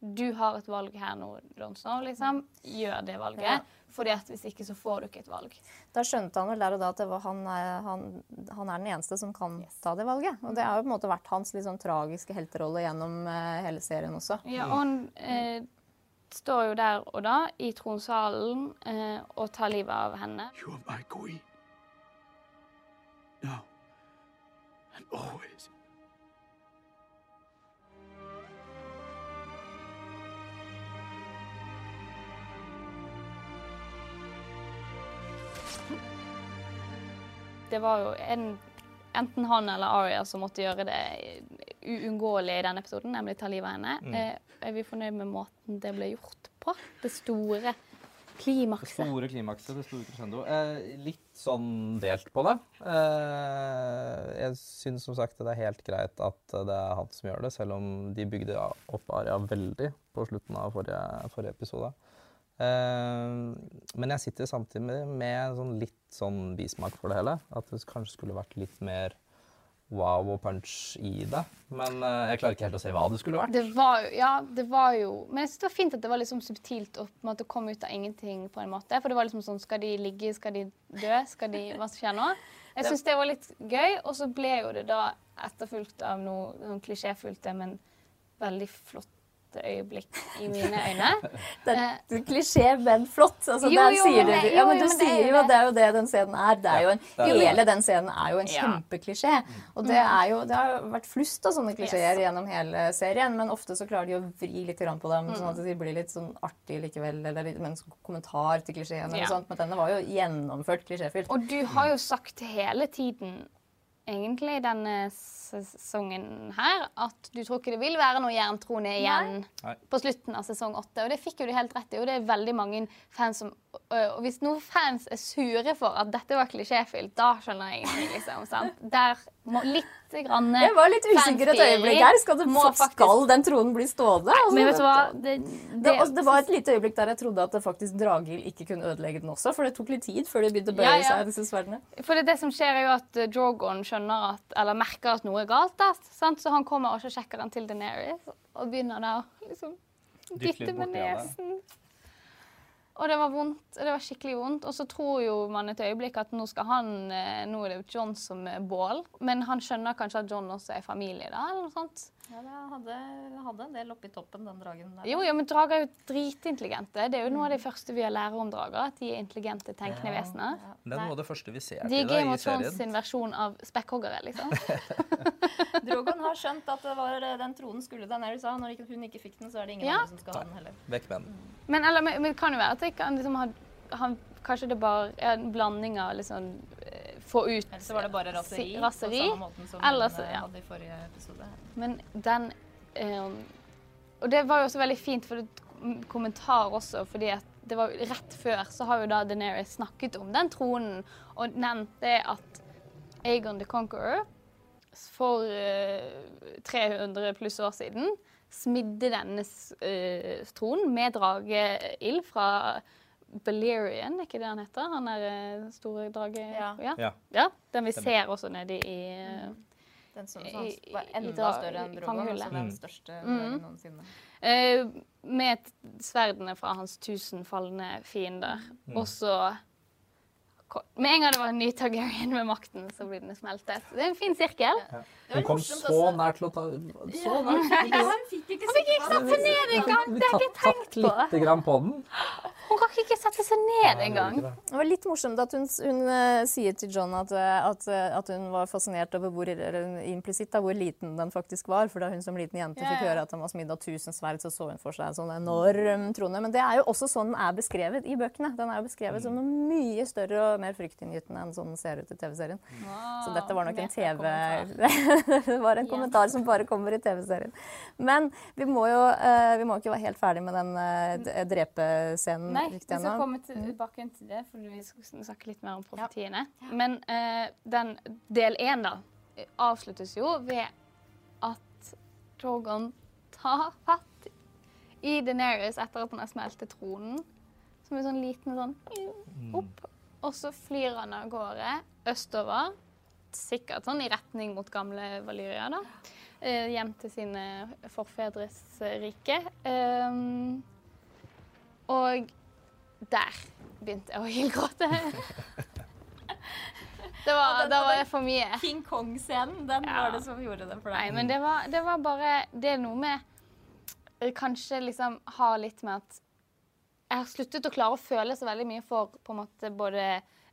du har et valg her nå, Jon Snow. Liksom. Gjør det valget. Ja. Fordi at hvis ikke, så får du ikke et valg. Da skjønte han vel der og da at det var han, er, han, han er den eneste som kan ta det valget. Og det har jo på en måte vært hans litt sånn tragiske helterolle gjennom eh, hele serien også. Ja, og han eh, står jo der og da i tronsalen eh, og tar livet av henne. You are my queen. Now and always. Det var jo en, enten han eller Aria som måtte gjøre det uunngåelig i denne episoden, nemlig ta livet av henne. Mm. er vi fornøyd med måten det ble gjort på? Det store Det klimakset. store klimakset, det store crescendo. Eh, litt sånn delt på det. Eh, jeg syns som sagt det er helt greit at det er han som gjør det, selv om de bygde opp Aria veldig på slutten av forrige, forrige episode. Eh, men jeg sitter samtidig med, med sånn litt sånn bismak for det hele. At det kanskje skulle vært litt mer wow og punch i det. Men eh, jeg klarer ikke helt å se hva det skulle vært. Det var ja, det var jo Men jeg synes det var fint at det var liksom subtilt å på en måte komme ut av ingenting. på en måte. For det var liksom sånn Skal de ligge? Skal de dø? Skal de, Hva skjer nå? Jeg syns det var litt gøy. Og så ble jo det da etterfulgt av noe sånn klisjéfullt, men veldig flott øyeblikk i mine øyne. [LAUGHS] Det er er klisjé, men flott. Altså, Jo, jo, sier men du, det- ja, men du jo, men er sier jo at det. er jo det den scenen er. Det er jo en, det er hele den scenen er jo en Ja. kjempeklisjé. Og det, er jo, det har vært flust av sånne klisjeer gjennom hele serien, men ofte så klarer de å vri litt på dem, sånn at de blir litt sånn artig likevel, eller med en sånn kommentar til klisjeen Ja. sånt. Men denne var jo gjennomført klisjéfylt. Og du har jo sagt hele tiden, egentlig i denne sesongen her, at du tror ikke det vil være noe jerntrone igjen Nei. på slutten av sesong åtte. Og det fikk jo du helt rett i, og det er veldig mange fans som Og hvis noen fans er sure for at dette var klisjéfylt, da skjønner jeg ingenting, liksom. sant? Der må litt grann Jeg var litt usikker et øyeblikk her. Skal, det, må faktisk- skal den tronen bli stående? Altså, Men vet du hva? Det, Det, det var et lite øyeblikk der jeg trodde at det faktisk Draghild ikke kunne ødelegge den også. For det tok litt tid før de begynte å bøye Ja, ja. seg, disse sverdene. For det, det som skjer, er jo at eh, Drogon skjønner at, eller merker at noe er galt. Da, sant? Så han kommer og så sjekker han til Daenerys og begynner da å liksom Dytte med nesen. Og det var vondt. Det var skikkelig vondt. Og så tror jo man et øyeblikk at nå skal han eh, Nå er det jo John som er bål. Men han skjønner kanskje at John også er familie, da, eller noe sånt. Ja, det hadde, hadde en del oppi toppen, den dragen der. Jo, jo, men drager er jo dritintelligente. Det er jo noe av det første vi har lært om drager. At de er intelligente, tenkende vesener. Det er noe av det første vi ser De til det Game i of Thrones er sin versjon av spekkhoggere, liksom. [LAUGHS] Drogon har skjønt at det var eh, den tronen skulle Daenerys ha. Når ikke, hun ikke fikk den, så er det ingen Ja. andre som skal ha den heller. Vekk med den. Men, eller, men, men det kan jo være at det kan liksom ha, han, Kanskje det bare er en blanding av liksom Få ut Eller så var det bare raseri, raseri. på samme måten som Ellers, den, eh, ja. hadde i forrige episode. Men den um, Og det var jo også veldig fint for et kom- kommentar også, fordi at det var rett før så har jo da Daenerys snakket om den tronen og nevnt det at Aegon the Conqueror for uh, 300 pluss år siden smidde denne uh, tronen med drageild fra Balerion, er ikke det han heter? Han er uh, store draget? Ja. Ja. Ja. ja. Den vi ser også nedi i mm. Den som, var enda større enn Drogon. Altså den Mm. største Mm. noensinne. Eh, med sverdene fra hans tusen falne fiender. Og så Med en gang det var en ny Targaryen med makten, så blir den smeltet. Det er en fin sirkel. Hun kom så nært til å ta Så nært. Han fikk ikke Satt seg ned engang! Det har jeg ikke tenkt på. Litt grann på den. Hun rakk ikke sette seg ned engang. Det var litt morsomt at hun, hun eh, sier til John at, eh, at, eh, at hun var fascinert over hvor, implisitt hvor liten den faktisk var. For da hun som liten jente fikk høre at den var smidd av tusen sverd, så så hun for seg en sånn enorm trone. Men det er jo også sånn den er beskrevet i bøkene. Den er jo beskrevet som noe mye større og mer fryktinngytende enn sånn den ser ut i TV-serien. Så dette var nok en TV [LAUGHS] [LAUGHS] Det var en kommentar som bare kommer i TV-serien. Men vi må jo eh, vi må ikke være helt ferdig med den eh, drepescenen Nei, vi skal ennå. komme tilbake til det, for vi skal snakke litt mer om profetiene. Men eh, den del én, da, avsluttes jo ved at Drogon tar fatt i Daenerys etter at han har smelt til tronen. Som en sånn liten sånn opp. Og så flyr han av gårde østover. Sikkert sånn i retning mot gamle Valyria, da. Eh, hjem til sine forfedres rike. Eh, og der begynte jeg å [LAUGHS] hylgråte. Det var, da var det for mye. King Kong-scenen, den Ja. var det som gjorde det for deg. Nei, men det var, det var bare Det er noe med eh, Kanskje liksom ha litt med at Jeg har sluttet å klare å føle så veldig mye for på en måte både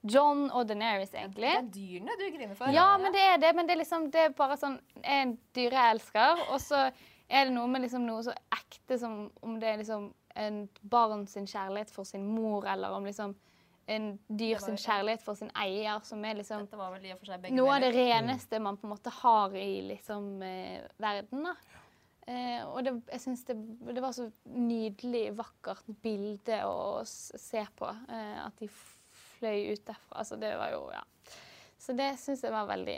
John og Daenerys, egentlig. Det er dyrene du griner for. Ja, men det er det. Men det er liksom det er bare sånn Jeg er en dyreelsker, og så er det noe med liksom noe så ekte som om det er liksom en barn sin kjærlighet for sin mor, eller om liksom en dyr sin kjærlighet for sin eier, som er liksom noe av det reneste man på en måte har i liksom eh, verden. da. Eh, og det, jeg synes det, det var så nydelig, vakkert bilde å se på. Eh, at de fløy ut derfra. Altså, det var jo Ja. Så det syns jeg var veldig,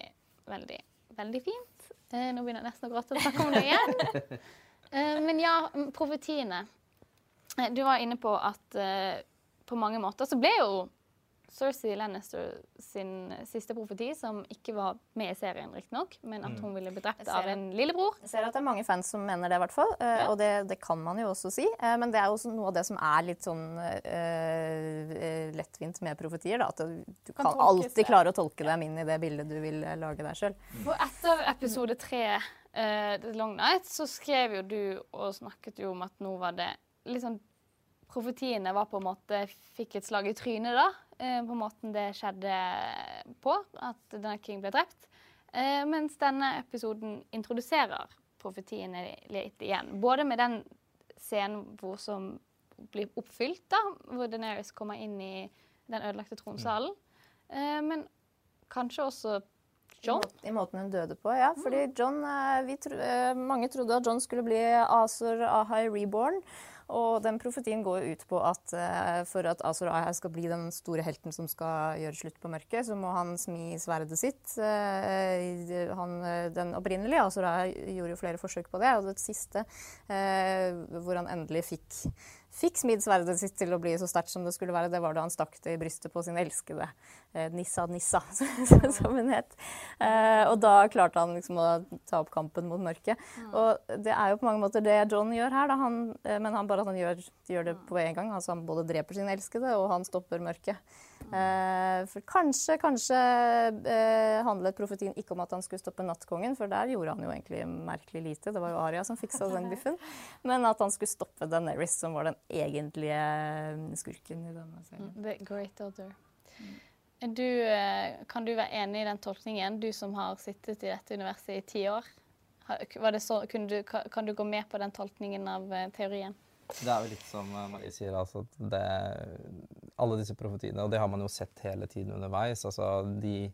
veldig, veldig fint. Eh, nå begynner jeg nesten å gråte snakke om det igjen. [LAUGHS] Eh, men ja, profetiene. Eh, Du var inne på at eh, på mange måter så ble jo Cersei Lannister sin siste profeti, som ikke var med i serien, riktignok, men at hun ville bli drept av en lillebror. Jeg ser at det er mange fans som mener det, i hvert fall. eh, Ja. Og det, det kan man jo også si. Eh, Men det er jo også noe av det som er litt sånn eh, eh, lettvint med profetier. Da. At du, du Kan kan, alltid klare å tolke dem inn i det bildet du vil lage deg sjøl. For etter episode tre, uh, The Long Night, så skrev jo du og snakket jo om at nå var det litt sånn Profetiene var på en måte Fikk et slag i trynet, da. Eh, på måten det skjedde på. At denne King ble drept. Eh, mens denne episoden introduserer profetiene litt igjen. Både med den scenen hvor som blir oppfylt, da, hvor Daenerys kommer inn i den ødelagte tronsalen. Eh, men kanskje også John. I måten hun døde på, ja. Fordi John, vi tro, mange trodde at John skulle bli Azor Ahai reborn. Og den profetien går ut på at eh, for at Azor Ahai skal bli den store helten som skal gjøre slutt på mørket, så må han smi sverdet sitt. Eh, han, eh, den opprinnelige Azor Ahai gjorde jo flere forsøk på det, og det siste, hvor han endelig fikk fikk smidd sverdet sitt til å bli så sterkt som det skulle være, det var da han stakk det i brystet på sin elskede eh, Nissa Nissa, [LAUGHS] som hun het. Eh, og da klarte han liksom å ta opp kampen mot mørket. Og det er jo på mange måter det John gjør her, da. Han, eh, men han bare at han gjør, gjør det på en gang. Altså han både dreper sin elskede, og han stopper mørket. Eh, for kanskje, kanskje eh, handlet profetien ikke om at han skulle stoppe Nattkongen, for der gjorde han jo egentlig merkelig lite. Det var jo Aria som fiksa den [LAUGHS] biffen. Men at han skulle stoppe Daenerys, som var den egentlige eh, skurken i denne serien. The Great Other. Er Du, kan du være enig i den tolkningen, du som har sittet i dette universet i ti år? Så, du, kan du gå med på den tolkningen av teorien? Det er jo litt som eh, Marie sier, altså at det, alle disse profetiene, og det har man jo sett hele tiden underveis, altså de,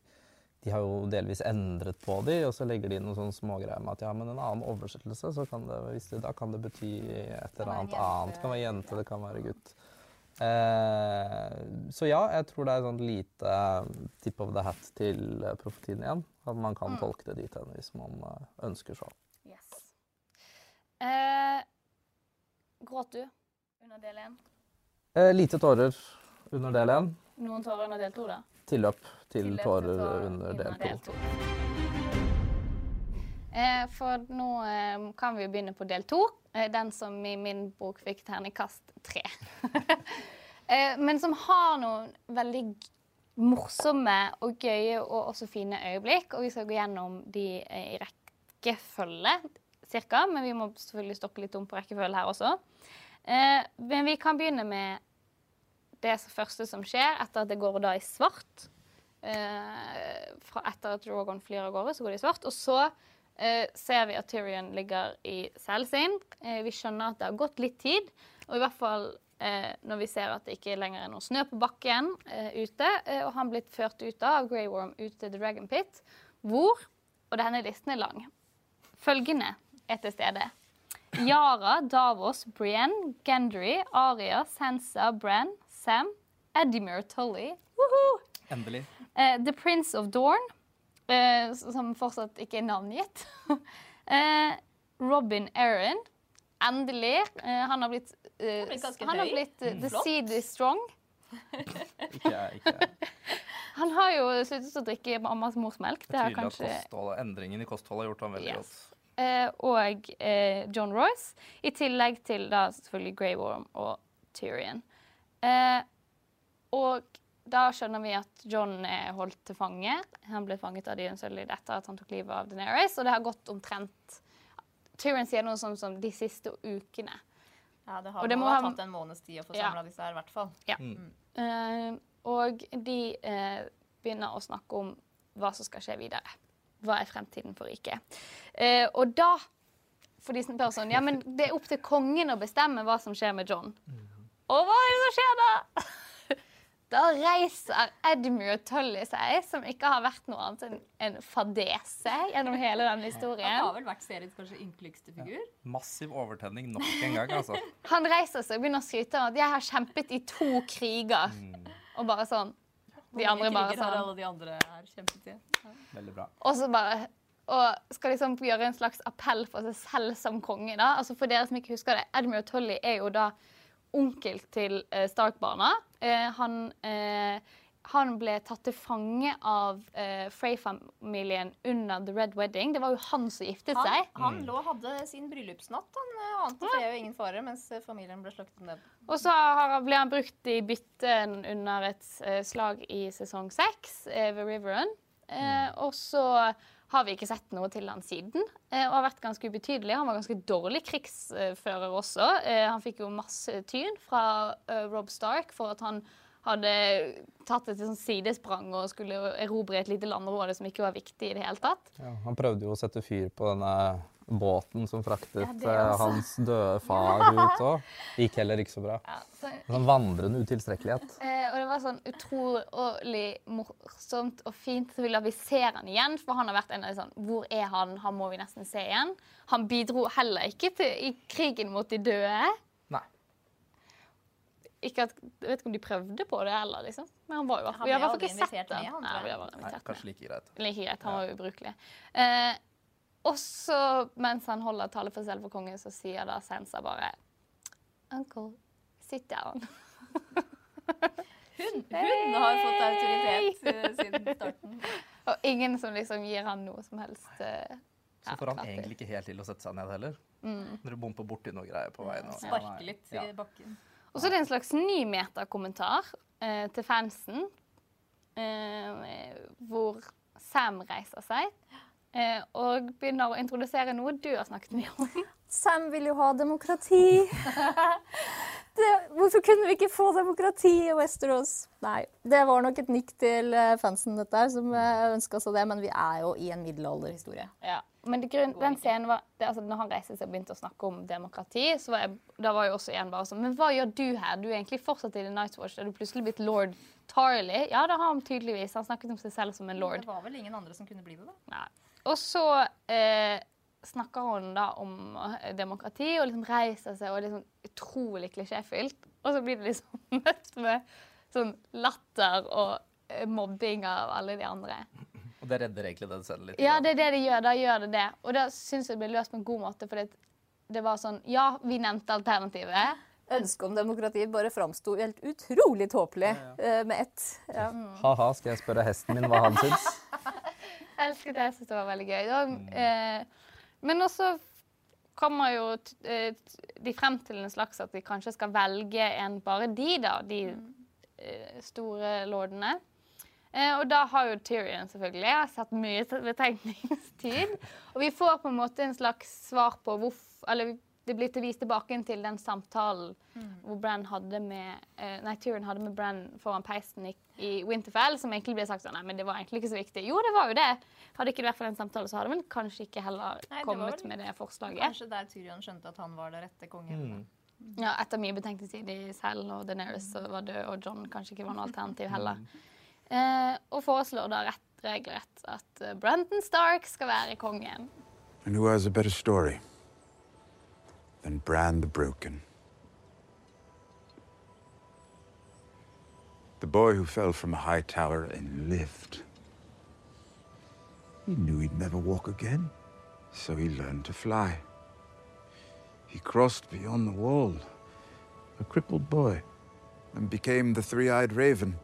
de har jo delvis endret på de, og så legger de inn noen sånne smågreier med at ja, men en annen oversettelse, så kan det, hvis det, da kan det bety et eller annet annet. Det kan være jente, det kan være gutt. Eh, så ja, jeg tror det er sånn lite tip of the hat til profetien igjen. At man kan tolke det dit hen hvis man eh, ønsker så. Yes. Eh, gråt du under del én? Eh, lite tårer under del én. Noen tårer under del to, da? Tilløp til Tilløp til tårer tårer under del to. to. Eh, for nå eh, kan vi jo begynne på del to. Eh, den som i min bok fikk terningkast tre. [LAUGHS] eh, men som har noen veldig morsomme og gøye og også fine øyeblikk. Og vi skal gå gjennom de eh, i rekkefølge, cirka. Men vi må selvfølgelig stokke litt om på rekkefølge her også. Eh, men vi kan begynne med det første som skjer etter at det går da i svart. Eh, etter at Drogon flyr av gårde, så går det i svart. Og så eh, ser vi at Tyrion ligger i cellen sin. Eh, vi skjønner at det har gått litt tid. Og i hvert fall eh, når vi ser at det ikke lenger er noe snø på bakken eh, ute, og han blitt ført ut av Grey Worm ut til The Dragon Pit, hvor Og denne listen er lang. Følgende er til stede. Yara, Davos, Brienne, Gendry, Aria, Sansa, Bran, Sam, Edimir Tully Woohoo! Endelig. Uh, The Prince of Dorn, uh, som fortsatt ikke er navngitt. uh, [LAUGHS] Robin Aaron, endelig. Eh, han har blitt, eh, han har blitt eh, The Seed is Strong. Ikke jeg. Ikke jeg. [LAUGHS] Han har jo sluttet å drikke mammas morsmelk. Det har Tydelig at kanskje endringen i kostholdet har gjort ham veldig Yes. godt. Eh, og eh, John Royce, i tillegg til da selvfølgelig Grey Worm og Tyrion. Eh, og da skjønner vi at John er holdt til fange. Han ble fanget av Dion Sully etter at han tok livet av Daenerys, og det har gått omtrent Tyrion sier noe sånn som de siste ukene. Ja, det har Og det må ha tatt en måneds tid å få Ja. disse her, i hvert fall. Eh, og de uh, begynner å snakke om hva som skal skje videre. Hva er fremtiden for riket? Eh, og da For de som spør sånn Ja, men det er opp til kongen å bestemme hva som skjer med John. Og hva er det som skjer da? [LAUGHS] Da reiser Edmure Tully seg, som ikke har vært noe annet enn en fadese gjennom hele den historien. Han har vel vært seriens kanskje ynkeligste figur. Massiv overtenning nok en gang, altså. [LAUGHS] Han reiser seg og begynner å skryte av at 'jeg har kjempet i to kriger'. Og bare sånn De andre bare sånn alle de andre her kjempet i. Veldig bra. Og så bare og skal liksom gjøre en slags appell for seg selv som konge. da. Altså For dere som ikke husker det, Edmund Tully er jo da onkel til eh, Stark-barna. Eh, han, eh, han ble tatt til fange av uh, Frey-familien under The Red Wedding. Det var jo han som giftet Han, seg. han lå og hadde sin bryllupsnatt. Han uh, ante ja. og ingen fare, mens eh, familien ble slaktet ned. Og så har, ble han brukt i bytten under et uh, slag i sesong seks eh, ved Riveren. Mm. og så har vi ikke sett noe til han siden, eh, og har vært ganske ubetydelig. Han var ganske dårlig krigsfører også. Eh, han fikk jo masse tyn fra eh, Rob Stark for at han hadde tatt et sånn sidesprang og skulle erobre et lite landområde som ikke var viktig i det hele tatt. Ja, han prøvde jo å sette fyr på denne båten som fraktet Ja, eh, hans døde far ut òg. Gikk heller ikke så bra. Så, Sånn vandrende utilstrekkelighet. Eh, og det var sånn utrolig morsomt og fint. Så ville vi se han igjen, for han har vært en av de sånn Hvor er han? Han må vi nesten se igjen. Han bidro heller ikke til, i krigen mot de døde. Ikke at, jeg vet ikke om de prøvde på det heller, liksom. Men han var jo Vi har i hvert fall ikke sett det. med, han, Nei, vi Nei, kanskje like greit. Like greit. Han var ubrukelig. Eh, og så, mens han holder tale for selv for kongen, så sier da Sansa bare Uncle, sit down. Hun, hun har fått autoritet eh, [LAUGHS] siden starten. Og ingen som liksom gir han noe som helst eh, Så får han egentlig ikke helt til å sette seg ned heller. Når du bomper borti noe greier på veien. og- Sparke litt Ja. i bakken. Og så er det en slags ny metakommentar eh, til fansen, eh, hvor Sam reiser seg eh, og begynner å introdusere noe du har snakket mye om. Sam vil jo ha demokrati. [LAUGHS] Det, hvorfor kunne vi ikke få demokrati i Westeros? Nei, det var nok et nikk til eh, fansen dette her, som ønska seg det, men vi er jo i en middelalderhistorie. Ja. Men det grunn, den scenen var, det, altså, når han reiste seg og begynte å snakke om demokrati, så var jeg, da var jo også en bare sånn Men hva gjør du her? Du er egentlig fortsatt i The Night Watch. Er du plutselig blitt lord Tarley? Ja, det har han tydeligvis. Han snakket om seg selv som en lord. Det var vel ingen andre som kunne bli det, da. Nei. Og så eh, snakker hun da om eh, demokrati og liksom reiser seg og er liksom utrolig klisjéfylt. Og så blir det liksom [LAUGHS] møtt med sånn latter og eh, mobbing av alle de andre. Og det redder egentlig den scenen litt. Ja, det er det de gjør. Da gjør det det. Og da syns jeg det blir løst på en god måte. For det var sånn Ja, vi nevnte alternativet. Ønsket om demokrati bare framsto helt utrolig tåpelig eh, med ett. Ja. Ha-ha, skal jeg spørre hesten min hva han syns? [LAUGHS] Elsket det. Jeg syns det var veldig gøy. Og, eh, men også kommer jo eh, de frem til en slags at de kanskje skal velge en bare de, da. De eh, store lordene. Eh, og da har jo Tyrion selvfølgelig jeg har sett mye betenkningstid. [LAUGHS] Og vi får på en måte en slags svar på hvorfor Eller det blir til vist tilbake til den samtalen hvor Brann hadde med uh, Nei, Tyrion hadde med Bran foran peisen i, i Winterfell, som egentlig ble sagt sånn Nei, men det var egentlig ikke så viktig. Jo, det var jo det. Hadde ikke det vært for den samtalen, så hadde vel kanskje ikke heller Nei, kommet vel med det forslaget. Kanskje der Tyrion skjønte at han var den rette kongen. Ja, etter mye betenkningstid i Sel og Daenerys så var død, og John kanskje ikke var noe alternativ heller. Eh, og foreslår da rett regelrett at Brenton Stark skal være kongen. And who has a better story than Bran the Broken? The boy who fell from a high tower and lived. He knew he'd never walk again, so he learned to fly. He crossed beyond the wall, a crippled boy, and became the three eyed raven.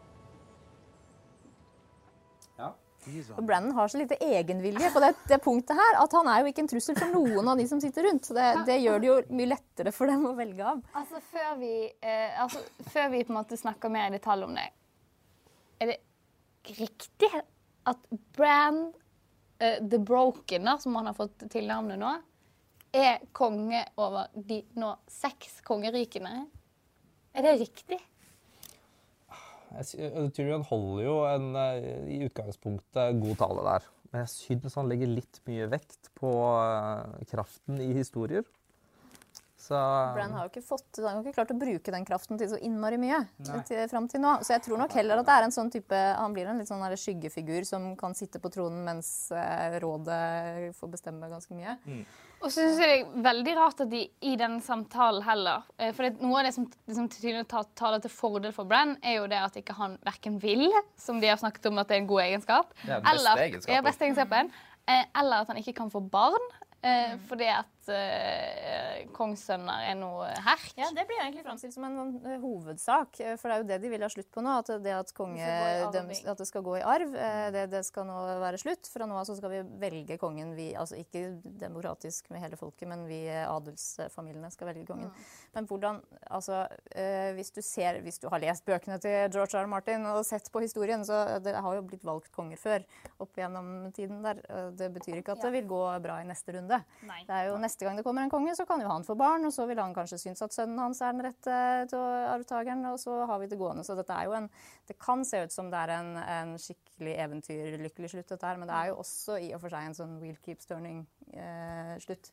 Og Brandon har så lite egenvilje på det, det punktet her at han er jo ikke en trussel for noen av de som sitter rundt. Så det, det gjør det jo mye lettere for dem å velge av. Altså, før vi, eh, altså, før vi på en måte snakker mer i detalj om det, er det riktig at Brand eh, the Broken, da, som han har fått tilnavnet nå, er konge over de nå seks kongerikene? Er det riktig? Jeg øh, Tyrion holder jo en øh, i utgangspunktet god tale der. Men jeg syns han legger litt mye vekt på øh, kraften i historier. Så Bran har jo ikke, fått, han har ikke klart å bruke den kraften til så innmari mye til, fram til nå. Så jeg tror nok heller at det er en sånn type Han blir en litt sånn skyggefigur som kan sitte på tronen mens eh, rådet får bestemme ganske mye. Og så synes jeg det er veldig rart at de i den samtalen heller eh, For det, noe av det som, som tydelig taler til fordel for Brann, er jo det at ikke han verken vil, som de har snakket om at det er en god egenskap, Det er den beste eller, egenskapen. Ja, beste egenskapen eh, eller at han ikke kan få barn. Eh, fordi at eh, kongssønner er noe herk. Ja, Det blir egentlig framstilt som en eh, hovedsak. eh, For det er jo det de vil ha slutt på nå. At det at, konge, Det at det skal gå i arv, uh, det, det skal nå være slutt. Fra nå av så skal vi velge kongen. Vi, altså ikke demokratisk med hele folket, men vi adelsfamiliene skal velge kongen. Men hvordan Altså, hvis du ser Hvis du har lest bøkene til George R. R. Martin og sett på historien, så det har jo blitt valgt konger før opp gjennom tiden der. Det betyr ikke at det vil gå bra i neste runde. Nei. Det er jo Neste gang det kommer en konge, så kan jo han få barn, og så vil han kanskje synes at sønnen hans er den rette til arvtakeren, og så har vi det gående. Så dette er jo en Det kan se ut som det er en, en skikkelig eventyrlykkelig slutt, dette her, men det er jo også i og for seg en sånn wheel keeps turning-slutt.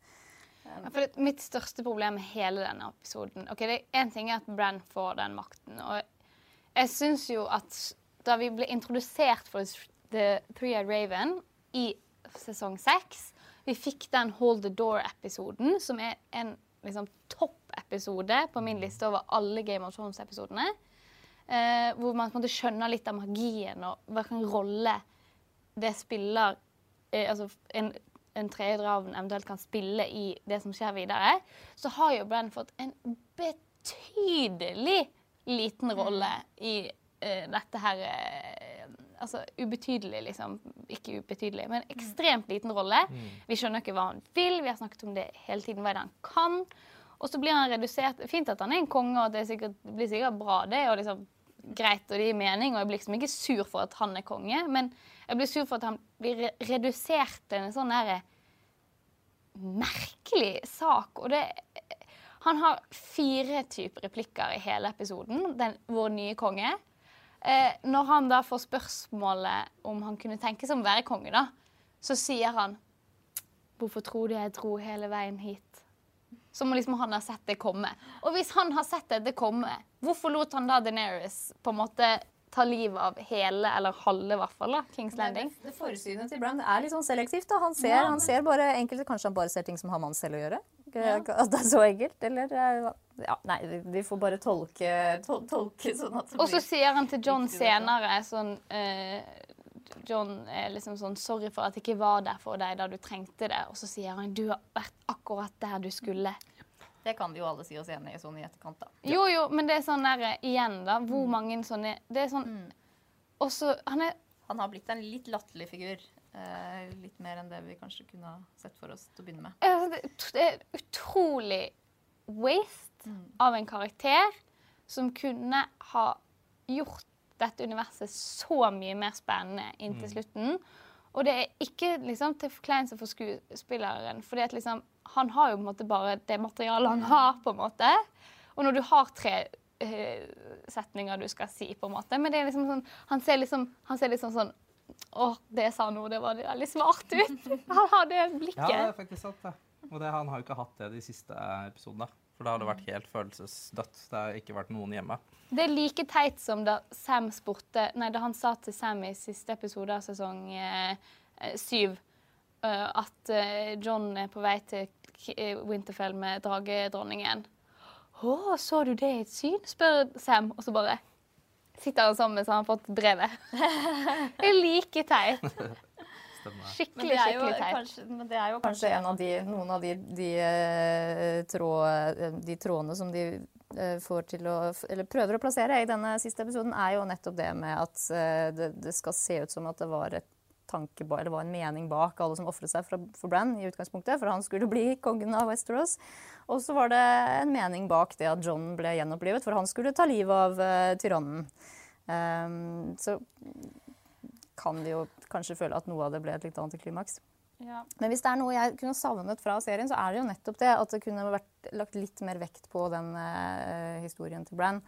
Ja, for det, mitt største problem med hele denne episoden Ok, det Én ting er at Bran får den makten. Og jeg syns jo at da vi ble introdusert for The Three-Eyed Raven i sesong seks Vi fikk den Hold the Door-episoden, som er en liksom, toppepisode på min liste over alle Game of Thrones-episodene. Eh, hvor man på en måte skjønner litt av magien og hvilken rolle det spiller eh, altså en, en tredje draven eventuelt kan spille i det som skjer videre, så har jo Brenn fått en betydelig liten rolle i eh, dette her eh, Altså ubetydelig, liksom. Ikke ubetydelig, men ekstremt liten rolle. Vi skjønner ikke hva han vil, vi har snakket om det hele tiden, hva er det han kan. Og så blir han redusert Fint at han er en konge, og det, er sikkert, blir sikkert bra, det. og liksom greit, og det gir mening, og jeg blir liksom ikke sur for at han er konge, men jeg blir sur for at han blir redusert til en sånn derre merkelig sak. Og det Han har fire typer replikker i hele episoden, den, vår nye konge. Eh, når han da får spørsmålet om han kunne tenke seg om å være konge, da, så sier han Hvorfor tror du jeg dro hele veien hit? Som om liksom han har sett det komme. Og hvis han har sett dette komme, hvorfor lot han da Daenerys på en måte ta livet av hele, eller halve i hvert fall, da, Kings Landing? Det forsynet til Bran er litt sånn selektivt. da. Han ser, han ser bare enkelte, Kanskje han bare ser ting som har med han selv å gjøre? At det er så enkelt? Eller eh, ja, Nei, vi- får bare tolke, tol, tolke sånn at det Og så sier han til John er senere sånn uh, John er liksom sånn 'Sorry for at jeg ikke var der for deg da du trengte det.' Og så sier han 'Du har vært akkurat der du skulle'. Det kan vi jo alle si oss enig i sånn i etterkant, da. Jo, jo, men det er sånn der igjen, da. Hvor mange sånne Det er sånn Og så Han er Han har blitt en litt latterlig figur. Eh, litt mer enn det vi kanskje kunne ha sett for oss til å begynne med. Altså, det er utrolig waste av en karakter som kunne ha gjort dette universet så mye mer spennende inntil slutten. Og det er ikke liksom til forkleinelse for skuespilleren, fordi at liksom, han har jo på en måte bare det materialet han har, på en måte. Og når du har tre uh, setninger du skal si, på en måte, men det er liksom sånn Han ser liksom, han ser liksom sånn Å, det sa sa nå, det var veldig smart ut. [LAUGHS] Han hadde blikket. Ja, det er faktisk sant, det. Og det, han har jo ikke hatt det de siste episodene. For da har det vært helt følelsesdødt. Det har ikke vært noen hjemme. Det er like teit som da Sam spurte Nei, da han sa til Sam i siste episode av sesong eh, syv eh, at eh, John er på vei til Winterfell med dragedronningen. 'Å, så du det i et syn?' spør Sam, og så bare sitter han sammen så har fått brevet. [LAUGHS] det er like teit. Men Skikkelig, det er jo skikkelig teit. kanskje, men det er jo kanskje en av de, noen av de, de, eh, tråd, eh, de trådene som de eh, får til å Eller prøver å plassere i denne siste episoden, er jo nettopp det med at det, det skal se ut som at det var et tanke bak, eller var en mening bak alle som ofret seg for, for Bran i utgangspunktet, for han skulle bli kongen av Westeros. Og så var det en mening bak det at John ble gjenopplivet, for han skulle ta livet av uh, tyrannen. Um, så kan vi jo kanskje føle at noe av det ble et litt antiklimaks. Ja. Men hvis det er noe jeg kunne savnet fra serien, så er det jo nettopp det at det kunne vært lagt litt mer vekt på den uh, historien til Bran.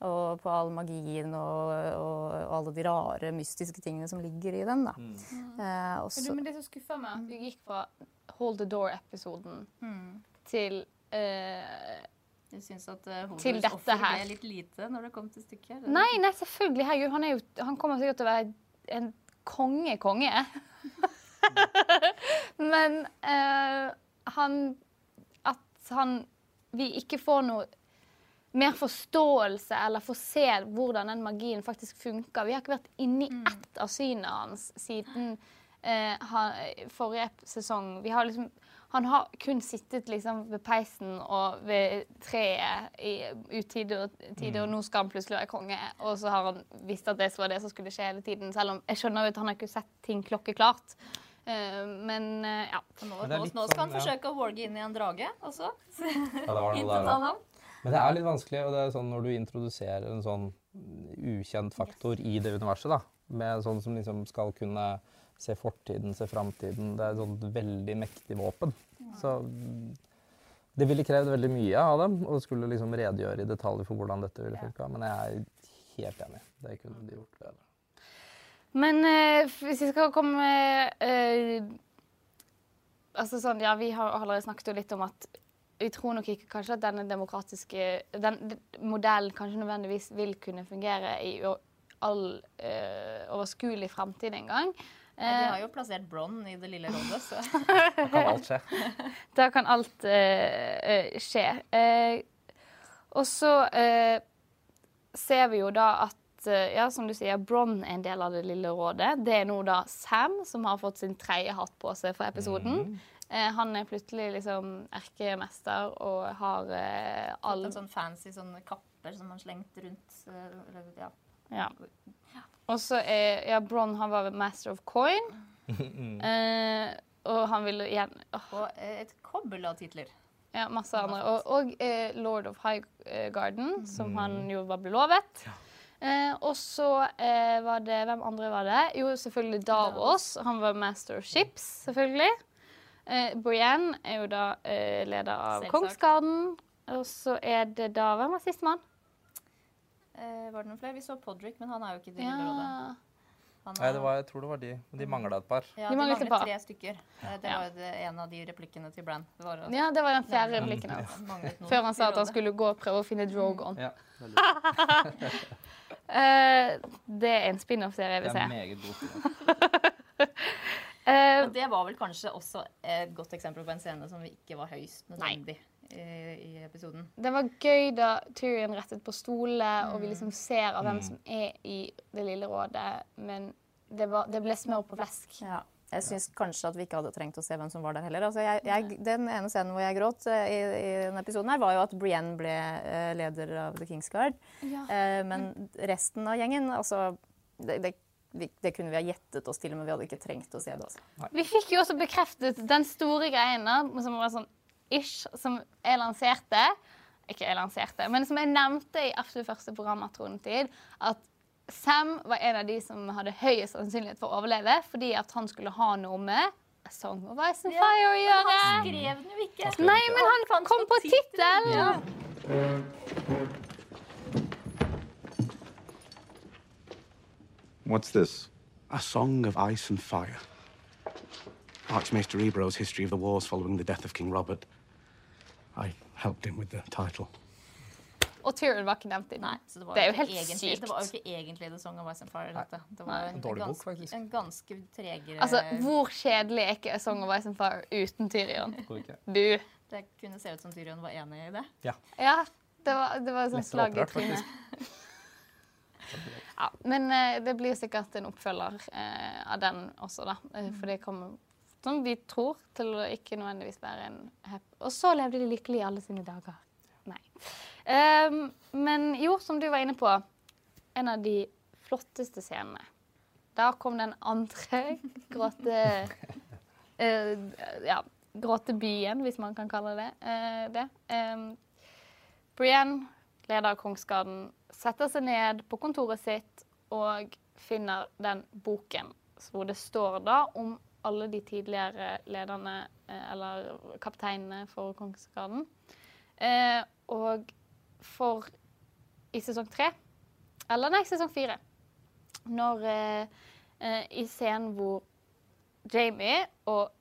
Og på all magien og, og, og alle de rare, mystiske tingene som ligger i den. da. Eh, og Men, så- du, men det som skuffa meg, at du gikk fra Hold the Door-episoden til eh, jeg syns at Holders offer her. ble litt lite når det kom til stykket. Nei, nei, selvfølgelig. Herregud, han, er jo, han kommer sikkert til å være en konge-konge. [LAUGHS] Men uh, han At han Vi ikke får noe mer forståelse eller få se hvordan den magien faktisk funker. Vi har ikke vært inni ett av synene hans siden eh, han, forrige sesong. Vi har liksom han har kun sittet liksom ved peisen og ved treet i utide og tide, og nå skal han plutselig være konge. Og så har han visst at det var det som skulle skje hele tiden. Selv om jeg skjønner jo at han har ikke sett ting klokkeklart. Uh, men uh, ja. Nå, nå, nå skal han sånn, ja. forsøke å warge inn i en drage også. Ja, det var noe der, da. [LAUGHS] Men det er litt vanskelig, og det er sånn når du introduserer en sånn ukjent faktor i det universet, da, med sånn som liksom skal kunne se fortiden, se framtiden, det er et sånt veldig mektig våpen. Så det ville krevd veldig mye av dem, å skulle liksom redegjøre i detalj for hvordan dette ville funka, men jeg er helt enig. Det kunne de gjort bedre. Men eh, hvis vi skal komme eh, Altså sånn, ja, Vi har allerede snakket litt om at vi tror nok ikke kanskje at denne demokratiske den, modellen kanskje nødvendigvis vil kunne fungere i all uh, overskuelig framtid engang. Nei, de har jo plassert Bronn i Det lille rådet, så Da kan alt skje. [LAUGHS] Da kan alt eh, eh, skje. Uh, og så eh, ser vi jo da at eh, ja, som du sier, Bronn er en del av Det lille rådet. Det er nå da Sam som har fått sin tredje hatt på seg for episoden. Eh, han er plutselig liksom erkemester og har eh, all en sånn fancy sånn kapper som man slengte rundt. eh, Eller, ja. Ja. Og så er ja, Bronn han var master of coin. Eh, og han ville igjen oh. Og eh, et kobbel av titler. Ja, masse andre. Og, og eh, Lord of Highgarden, som han jo var belovet. Eh, og så eh, var det Hvem andre var det? Jo, selvfølgelig Davos. Han var master of ships, selvfølgelig. Eh, Brienne er jo da eh, leder av Selvsagt. Kongsgarden. Og så er det da Hvem var sistemann? Eh, var det noen flere? Vi så Podrick, men han er jo ikke i Det. Ja. Han Nei, det var, jeg tror det var de. men De mangla et par. ja, De de manglet manglet tre stykker. Eh, Det Ja. var det- en av de replikkene til Bran. Ja, det var den fjerde replikken hans. manglet Før han sa at han skulle gå og prøve å finne Drogon. Ja, veldig. [LAUGHS] Eh, det er en spin-off-serie jeg vil Det vil er meget god. [LAUGHS] film. og det var vel kanskje også et godt eksempel på en scene som ikke var høyst nødvendig i, i episoden. Det var gøy da Tyrion rettet på stolene, og Mm. vi liksom ser av hvem som er i Det lille rådet. Men det, var, det ble smør på flesk. Ja. Jeg syns kanskje at vi ikke hadde trengt å se hvem som var der heller. Altså jeg, jeg, den ene scenen hvor jeg gråt eh, i, i denne episoden, her, var jo at Brienne ble eh, leder av The Kings Guard. Ja. Eh, men resten av gjengen, altså det, det, vi, det kunne vi ha gjettet oss til, men vi hadde ikke trengt å se det. Også. Vi fikk jo også bekreftet den store greien som var sånn ish, som jeg lanserte. Ikke jeg lanserte, men som jeg nevnte i absolutt første program av Tronetid. At Sam var en av de som hadde høyest sannsynlighet for å overleve, fordi at han skulle ha noe med A Song of Ice and Fire å gjøre. Han skrev den jo ikke. Nei, men han kom på tittelen! What's this? A Song of Ice and Fire. Archmaester Ebro's history of the wars following the death of King Robert. I helped him with the title. Og Tyrion var ikke nevnt i. Nei, så det var, Det er jo helt egentlig, sykt. Det var jo ikke egentlig The Song of Ice and Fire. Dette. Det var en, bok, ganske, en ganske tregere Altså, Hvor kjedelig er ikke A Song of Ice and Fire uten Tyrion? Du. Det kunne se ut som Tyrion var enig i det. Ja, det var, det var sånn slag i trynet. Ja, men eh, det blir sikkert en oppfølger eh, av den også, da. Eh, for det kommer, som vi tror, til å ikke nødvendigvis være en happy Og så levde de lykkelig i alle sine dager. Nei. Um, men jo, som du var inne på, en av de flotteste scenene. Da kom den andre [LAUGHS] gråte... Uh, ja, gråtebyen, hvis man kan kalle det uh, det. Um, Brienne, leder av Kongsgarden, setter seg ned på kontoret sitt og finner den boken hvor det står da om alle de tidligere lederne, eh, eller kapteinene for Kongsgarden. Eh, og for i sesong tre, eller nei, sesong fire, når eh, eh, i scenen hvor Jamie og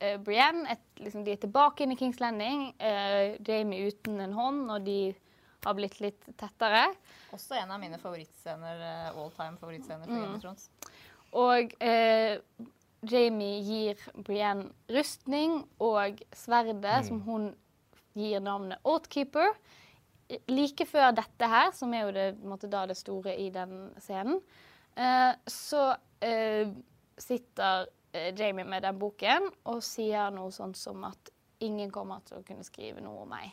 eh, Brienne et, liksom, de er tilbake inn i Kings Landing. Jamie uten en hånd, og de har blitt litt tettere. Også en av mine favorittscener, eh, all time favorittscener for Game of Thrones. Og eh, Jamie gir Brienne rustning og sverdet, som hun gir navnet Oathkeeper. Like før dette her, som er jo det, måte, da det store i den scenen, eh, så eh, sitter eh, Jamie med den boken og sier noe sånt som at ingen kommer til å kunne skrive noe om meg.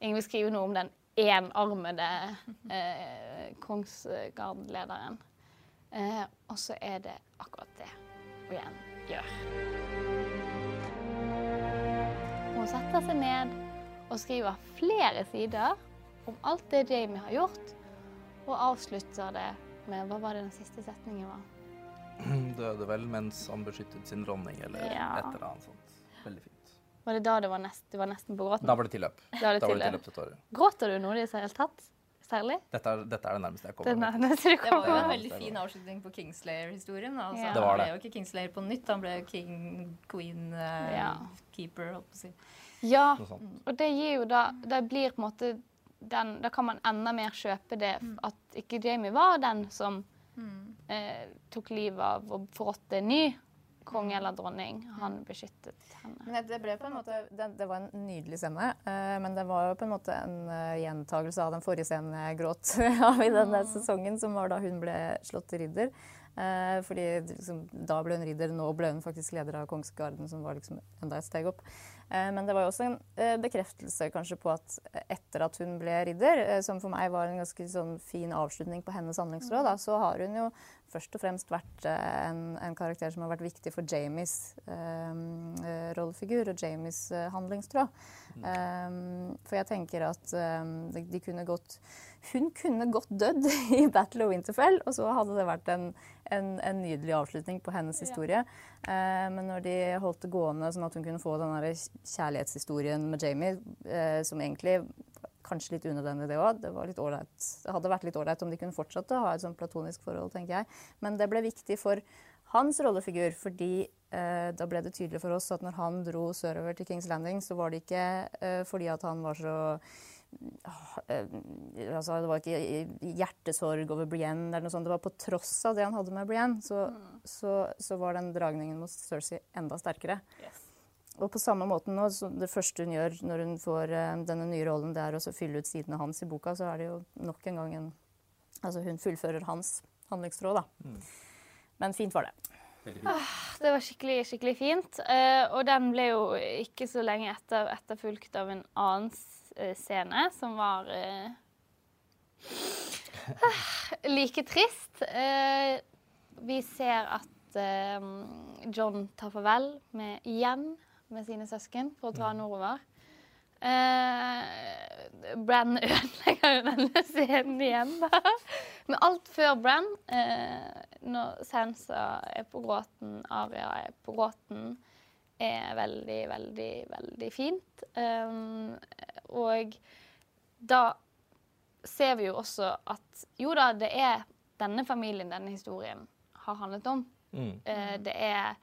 Ingen vil skrive noe om den enarmede eh, kongsgardenlederen. Eh, og så er det akkurat det Brienne gjør. Hun setter seg ned og skriver flere sider om alt det Jamie har gjort, og avslutter det med Hva var det den siste setningen var? [CLEARS THROAT] Døde vel mens han beskyttet sin dronning, eller Ja. et eller annet sånt. Veldig fint. Var det da det var, nest, det var nesten på gråten? Da var det tilløp. Da var det Da var det tilløp. tilløp til. Gråter du noe i det hele tatt? Særlig? Dette er, dette er det nærmeste jeg kommer. Det, nærmeste Det var jo en veldig fin avslutning på Kingslayer-historien. Altså, Ja. Det var Han det. ble jo ikke Kingslayer på nytt, han ble King, Queen, uh, Ja. Keeper, holdt på å si. Ja, og det gir jo da Det blir på en måte den Da kan man enda mer kjøpe det at ikke Jamie var den som eh, tok livet av og forrådte en ny konge eller dronning. Han beskyttet henne. Men det- måte Det, det var en nydelig scene, uh, men det var jo på en måte en uh, gjentagelse av den forrige scenen jeg gråt [LAUGHS] av i denne sesongen, som var da hun ble slått til ridder. Uh, fordi liksom, da ble hun ridder, nå ble hun faktisk leder av Kongsgarden, som var liksom enda et steg opp. Men det var jo også en bekreftelse kanskje på at etter at hun ble ridder, som for meg var en ganske sånn fin avslutning på hennes handlingsråd, da, så har hun jo først og fremst vært eh, en, en karakter som har vært viktig for Jamies eh, eh, rollefigur og Jamies eh, handlingstråd. Eh, for jeg tenker at um, de, de kunne gått Hun kunne godt dødd [LAUGHS] i Battle of Winterfell, og så hadde det vært en, en, en nydelig avslutning på hennes historie. Eh, men når de holdt det gående sånn at hun kunne få den kjærlighetshistorien med Jamie, uh, som egentlig Kanskje litt unødvendig, det òg. Det, det hadde vært litt ålreit om de kunne fortsatt å ha et sånn platonisk forhold, tenker jeg. Men det ble viktig for hans rollefigur, fordi eh, da ble det tydelig for oss at når han dro sørover til Kings Landing, så var det ikke eh, fordi at han var så eh, altså Det var ikke hjertesorg over Brienne, eller noe sånt. det var på tross av det han hadde med Brienne, så, så, så var den dragningen mot Cersei enda sterkere. Og på samme måte nå, så det første hun gjør når hun får eh, denne nye rollen, det er å fylle ut sidene hans i boka, så er det jo nok en gang en Altså hun fullfører hans handlingstråd, da. Men fint var det. Det var skikkelig, skikkelig fint. Eh, og den ble jo ikke så lenge etter etterfulgt av en annen eh, scene som var eh, like trist. Eh, vi ser at eh, John tar farvel med, igjen med sine søsken for å dra nordover. Eh, Brann ødelegger jo denne [LAUGHS] scenen igjen, da. Men alt før Brann, eh, når Sansa er på gråten, Aria er på gråten, er veldig, veldig, veldig fint. Um, og da ser vi jo også at jo da, det er denne familien denne historien har handlet om. Mm. Uh, det er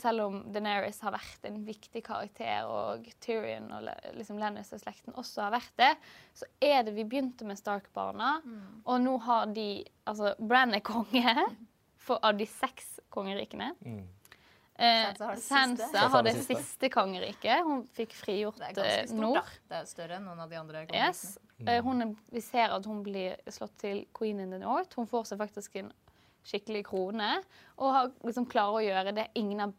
Selv om Daenerys har vært en viktig karakter, og Tyrion og liksom Lannister-slekten også har vært det, så er det Vi begynte med Stark-barna, og nå har de Altså, Bran er konge [LAUGHS] for av de seks kongerikene. Mm. Eh, Sansa har det Sansa siste. har det siste kongeriket. Hun fikk frigjort Det er ganske eh, stort, nord. da. Det er større enn noen av de andre Yes. Mm. Eh, hun er, vi ser at hun blir slått til queen in the north. Hun får seg faktisk en skikkelig krone. Og har, liksom klarer å gjøre det ingen av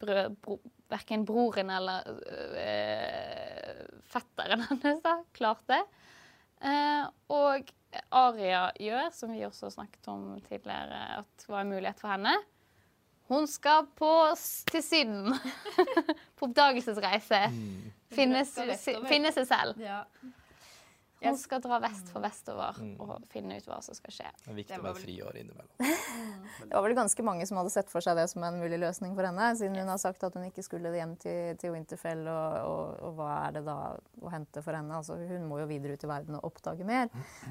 brød, bro, verken broren eller øh, fetteren hennes har klart det. Eh, og Aria gjør, som vi også snakket om tidligere, at var en mulighet for henne. Hun skal på, til Syden. [LAUGHS] på oppdagelsesreise. Finne, finne seg selv. Ja. Hun skal dra vest for vestover Mm. og finne ut hva som skal skje. Det er viktig å med var et vel- friår innimellom. [LAUGHS] Det var vel ganske mange som hadde sett for seg det som en mulig løsning for henne, siden hun har sagt at hun ikke skulle hjem til, til Winterfell, og, og, og hva er det da å hente for henne? Altså, hun må jo videre ut i verden og oppdage mer.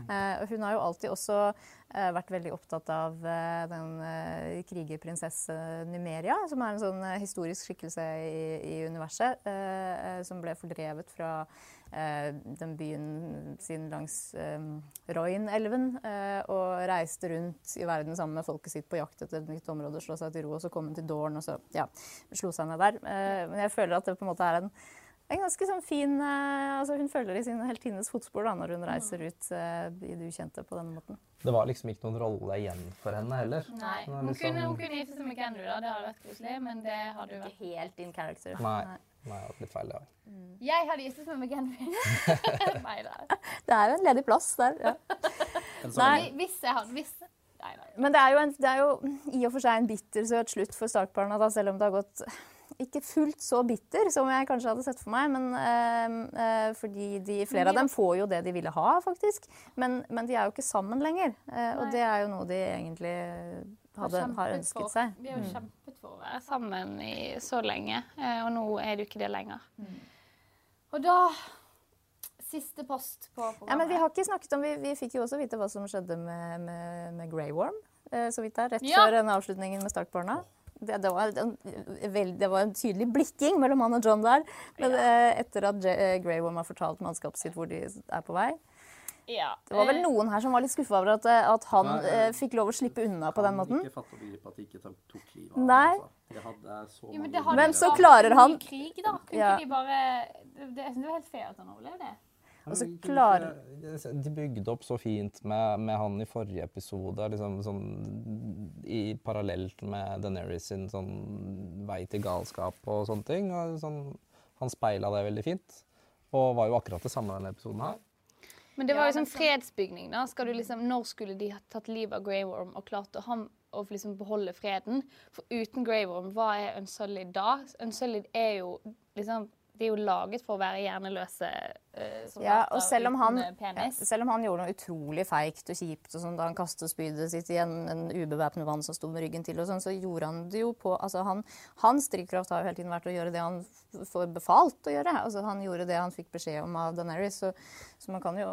Eh, hun har jo alltid også eh, vært veldig opptatt av eh, den eh, krigerprinsesse Numeria, som er en sånn eh, historisk skikkelse i, i universet, eh, eh, som ble fordrevet fra den byen sin langs eh, Roin-elven eh, og reiste rundt i verden sammen med folket sitt på jakt etter et nytt område, slå seg til ro, og så kom hun til Dorn, og så ja, slo seg ned der. Eh, men jeg føler at det på en måte er en, en ganske sånn fin eh, altså Hun følger i sin heltinnes fotspor da, når hun reiser ut eh, i det ukjente på denne måten. Det var liksom ikke noen rolle igjen for henne heller. Nei. Hun, liksom- kunne, hun kunne gifte seg med Gendry, da. Det hadde vært koselig, men det hadde jo vært Ikke helt in character. Nei. Nei, det var litt feil, det Mm. Jeg hadde giftet meg med Gendry. Nei da. Det er jo en ledig plass der. Ja. Nei. Hvis jeg hadde Hvis Nei nei. Men det er, jo en, det er jo i og for seg en bittersøt slutt for Stark-barna, da, selv om det har gått ikke fullt så bitter som jeg kanskje hadde sett for meg. Men, øh, øh, fordi de, flere av dem får jo det de ville ha, faktisk. Men, men de er jo ikke sammen lenger. Øh, og det er jo noe de egentlig hadde, har ønsket for, seg. Vi har jo kjempet for å være sammen i så lenge, eh, og nå er det jo ikke det lenger. Og da Siste post på programmet. Ja, men vi har ikke snakket om, vi, vi fikk jo også vite hva som skjedde med, med, med Grey Worm, eh, så vidt der, rett Ja. før denne avslutningen med Stark-barna. Det, det, var en, det var en tydelig blikking mellom han og John der. Men ja. etter at eh, Grey Worm har fortalt mannskapet sitt hvor de er på vei. Ja. Det var vel eh, noen her som var litt skuffa over at, eh, at han Nei, jeg- eh, fikk lov å slippe unna på den måten. ikke fatte og begripe at de ikke tok, livet av Nei. altså. De hadde så jo, men, mange det hadde Men så klarer han- Krig, da. Kunne Ja. de bare det, det, var helt fair at han overlevde. Og så klarer- De bygde opp så fint med, med han i forrige episode, liksom sånn i parallelt med Daenerys sin sånn vei til galskap og sånne ting. Og sånn, han speila det veldig fint. Og var jo akkurat det samme denne episoden her. Men det var sånn fredsbygning. da. Skal du liksom, når skulle de ha tatt livet av Grey Worm og klart å, ham, og liksom beholde freden? For uten Grey Worm, hva er Unsullied da? Unsullied er jo liksom De er jo laget for å være hjerneløse eh, Ja, og selv om, han, eh, ja, selv om han gjorde noe utrolig feigt og kjipt og sånn, da han kastet spydet sitt i en, en ubevæpnet mann som sto med ryggen til, og sånn, så gjorde han det jo på altså han, Hans drivkraft har jo hele tiden vært å gjøre det han får befalt å gjøre. Altså, han gjorde det han fikk beskjed om av Daenerys, så, så man kan jo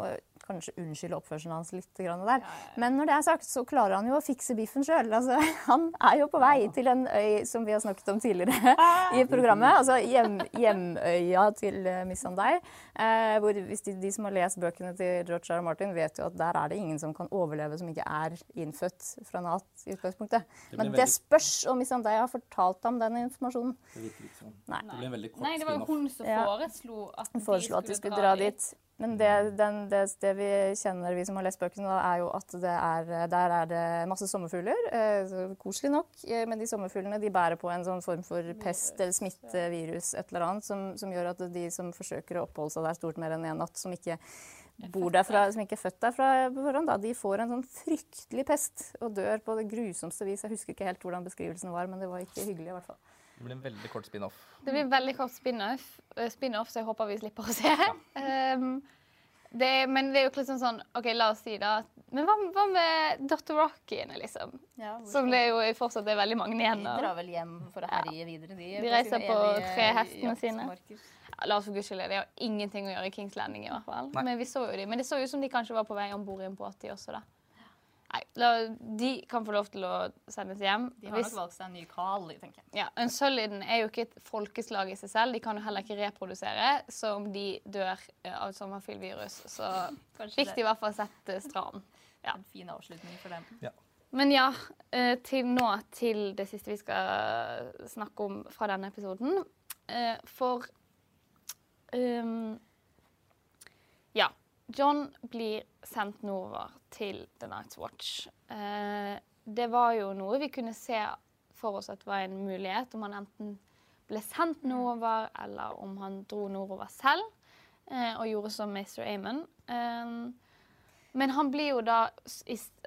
kanskje unnskylde oppførselen hans litt grann der. Men når det er sagt, så klarer han jo å fikse biffen sjøl. Altså, [LAUGHS] han er jo på vei til en øy som vi har snakket om tidligere [LAUGHS] i programmet. Altså hjem, hjemøya til uh, Missandei. Eh, hvor hvis de, de som har lest bøkene til George R. R. Martin, vet jo at der er det ingen som kan overleve som ikke er innfødt fra Nat i utgangspunktet. Det Men veldig- det spørs om Missandei har fortalt ham den informasjonen. Det virker ikke sånn. Nei. Det blir en veldig kort Nei, det var jo hun som foreslo at Hun foreslo at de skulle dra dit. Men det, den, det, det, vi kjenner, vi som har lest bøkene, da, er jo at det er, der er det masse sommerfugler. Eh, koselig nok. Eh, men de sommerfuglene de bærer på en sånn form for pest eller smittevirus et eller annet, som, som, gjør at de som forsøker å oppholde seg der stort mer enn én en natt, som ikke bor der fra, som ikke er født der fra forhånd, da, de får en sånn fryktelig pest og dør på det grusomste vis. Jeg husker ikke helt hvordan beskrivelsen var, men det var ikke hyggelig i hvert fall. Det blir en veldig kort spin-off. Det blir en veldig kort spin-off, eh, spin så jeg håper vi slipper å se. Um, det, men det er jo liksom sånn OK, la oss si da Men hva, hva med Dotter Rockyene, liksom? Ja, Som det jo fortsatt er veldig mange igjen av. De drar vel hjem for å herje videre, de. De reiser på tre hestene sine. Ja, la oss for guds skyld Det har ingenting å gjøre i Kings Landing, i hvert fall. Men vi så jo de. Men det så ut som de kanskje var på vei om bord i en båt, de også, da. Nei, la, de kan få lov til å sendes hjem. De har Hvis, nok valgt seg en ny Kali, tenker jeg. Ja, En Unsullieden er jo ikke et folkeslag i seg selv. De kan jo heller ikke reprodusere. Så om de dør av et sommerfyllvirus, så [LAUGHS] fikk de i hvert fall sett uh, stranden. [LAUGHS] Ja. En fin avslutning for dem. Ja. Men ja, uh, til nå til det siste vi skal snakke om fra denne episoden. for um. John blir sendt nordover til The Night's Watch. Eh, det var jo noe vi kunne se for oss at var en mulighet, om han enten ble sendt nordover, eller om han dro nordover selv eh, og gjorde som Mr. Amon. Eh, men han blir jo da,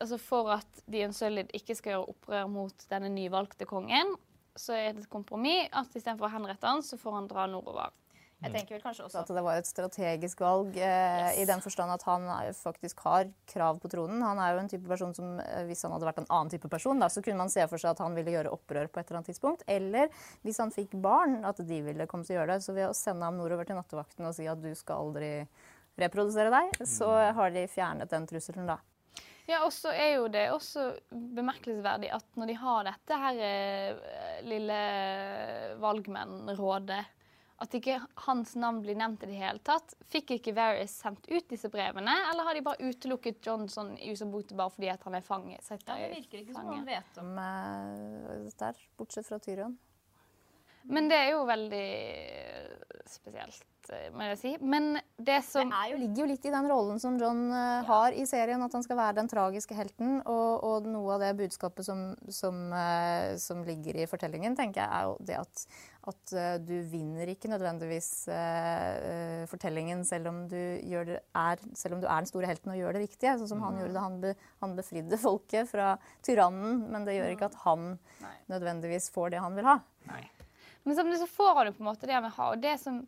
altså for at The Unsullied ikke skal gjøre opprør mot denne nyvalgte kongen, så er det et kompromiss at istedenfor å henrette han, så får han dra nordover. Jeg tenker vel kanskje også at det var et strategisk valg, eh, yes. i den forstand at han faktisk har krav på tronen. Han er jo en type person som, eh, Hvis han hadde vært en annen type person, da, så kunne man se for seg at han ville gjøre opprør på et eller annet tidspunkt. Eller hvis han fikk barn, at de ville komme til å gjøre det. Så ved å sende ham nordover til nattevakten og si at du skal aldri reprodusere deg, så mm. har de fjernet den trusselen da. Ja, og så er jo det også bemerkelsesverdig at når de har dette her eh, lille valgmennrådet at ikke hans navn blir nevnt i det hele tatt. Fikk ikke Varys sendt ut disse brevene, eller har de bare utelukket Johnson i usabokte bare fordi han er fanget? Ja, det virker ikke som han vet om uh, dette, bortsett fra Tyrion. Men det er jo veldig spesielt. Eh, må jeg si. Men det som Det jo, ligger jo litt i den rollen som John uh, har i serien, at han skal være den tragiske helten. Og, og noe av det budskapet som, som, uh, som, ligger i fortellingen, tenker jeg, er jo det at, at uh, du vinner ikke nødvendigvis fortellingen selv om, du er, selv om du er den store helten og gjør det riktige. Sånn som mm. han gjorde det. Han, be, han, befridde folket fra tyrannen, men det gjør ikke at han Nei. nødvendigvis får det han vil ha. Nei. Men samtidig så får han jo på en måte det han vil ha. og det som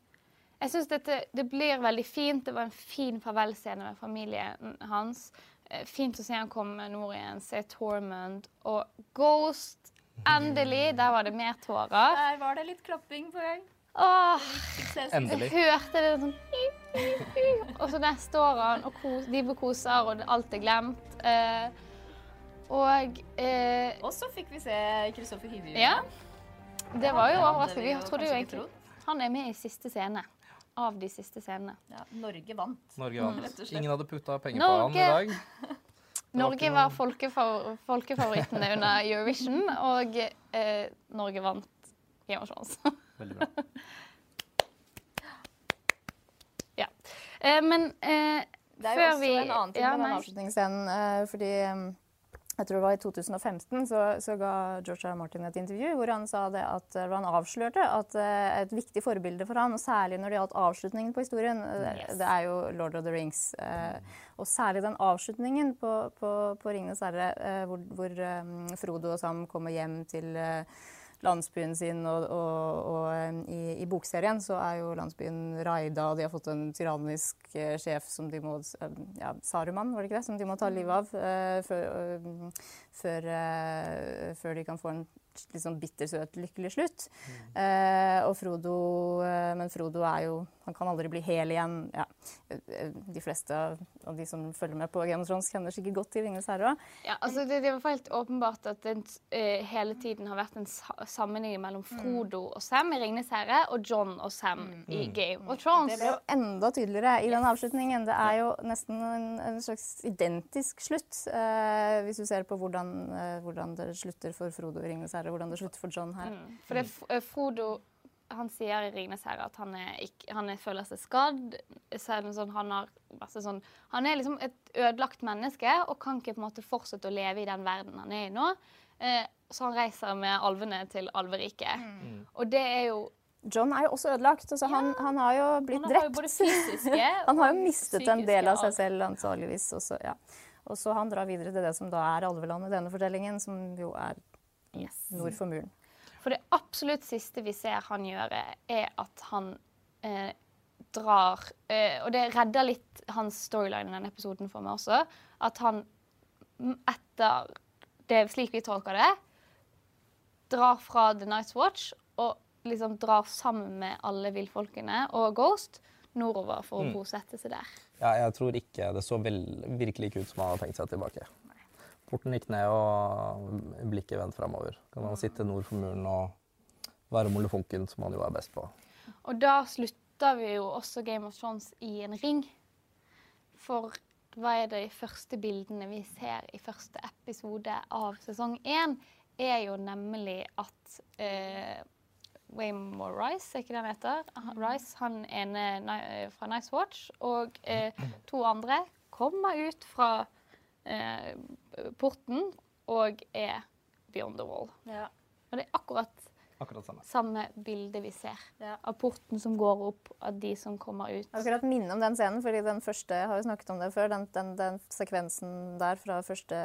jeg syns dette det blir veldig fint. Det var en fin farvelscene med familien hans. Eh, fint å se han komme nord igjen, se Tormund og Ghost. Endelig! Der var det mer tårer. Der var det litt klapping på gang. Åh, Endelig. Jeg hørte det sånn Og så der står han, og kos, de koser, og alt er glemt. Eh, og eh, Og så fikk vi se Kristoffer Hivju. Ja. Det var jo overraskende. Vi trodde jo egentlig Han er med i siste scene av de siste scenene. Ja, Norge vant. Norge vant. Ingen hadde putta penger Norge. på han i dag. Norge var folkefavor folkefavorittene under Eurovision, og eh, Norge vant Game of Thrones. Veldig bra. [LAUGHS] ja. Eh, men eh, Det er jo også vi, en annen ting ja, med den avslutningsscenen, eh, fordi jeg tror det var I 2015 så, så, ga George R. Martin et intervju hvor han sa det at, hvor han avslørte at uh, et viktig forbilde for han, og særlig når det gjaldt avslutningen på historien, eh, yes. det, er jo Lord of the Rings. Og særlig den avslutningen på, på, på 'Ringenes herre', hvor, hvor Frodo og Sam kommer hjem til landsbyen sin, og, og, og i, i, bokserien så er jo landsbyen raida, og de har fått en tyrannisk uh, sjef som de må uh, ja, Saruman, var det ikke det? Som de må ta livet av uh, før, før, før, de kan få en litt sånn bittersøt, lykkelig slutt. Mm. og Frodo Men Frodo er jo Han kan aldri bli hel igjen. Ja. De fleste av de som følger med på Game of Thrones, kjenner sikkert godt til 'Ringenes herre'. Ja, altså det, det var helt åpenbart at det hele tiden har vært en sammenheng mellom mm. Frodo og Sam i 'Ringenes herre' og John og Sam mm. i mm. Game of Thrones. Det ble jo enda tydeligere i den avslutningen. Det er jo nesten en, en slags identisk slutt. Uh, hvis du ser på hvordan, uh, hvordan, det slutter for Frodo i 'Ringenes herre', og hvordan det slutter for John her. Mm. For det, Frodo han sier i 'Ringenes herre' at han, er ikke, han er, føler seg skadd. Sånn, han, har, masse sånn, han er liksom et ødelagt menneske og kan ikke på en måte fortsette å leve i den verden han er i nå. Eh, så han reiser med alvene til alveriket. Mm. Og det er jo John er jo også ødelagt. Altså, han, han har jo blitt Han har jo drept. både fysiske [LAUGHS] han har jo mistet en del av seg selv, antageligvis. Og så han drar videre til det som da er alvelandet i denne fortellingen, som jo er Yes. nord for muren. For det absolutt siste vi ser han gjøre, er at han eh, drar eh, Og det redder litt hans storyline i denne episoden for meg også. At han etter det slik vi tolker det, drar fra The Night's Watch og liksom drar sammen med alle villfolkene og Ghost nordover for å Mm. bosette seg der. Ja, jeg tror ikke det så vel, virkelig ikke ut som han hadde tenkt seg tilbake. Porten gikk ned, og blikket vendt framover. Kan man sitte nord for muren og være molefonken, som man jo er best på. Og da slutter vi jo også Game of Thrones i en ring. For hva er det de første bildene vi ser i første episode av sesong én, er jo nemlig at uh, Waymore Rice, er ikke det han heter? Han- Rice, han ene fra Nice Watch, og uh, to andre kommer ut fra eh, porten og er Beyond the Wall. Og det er akkurat Akkurat samme. samme bilde vi ser. Ja. Av porten som går opp, av de som kommer ut. Akkurat minne om den scenen, fordi den første jeg har jo snakket om det før, den, den, den sekvensen der fra første,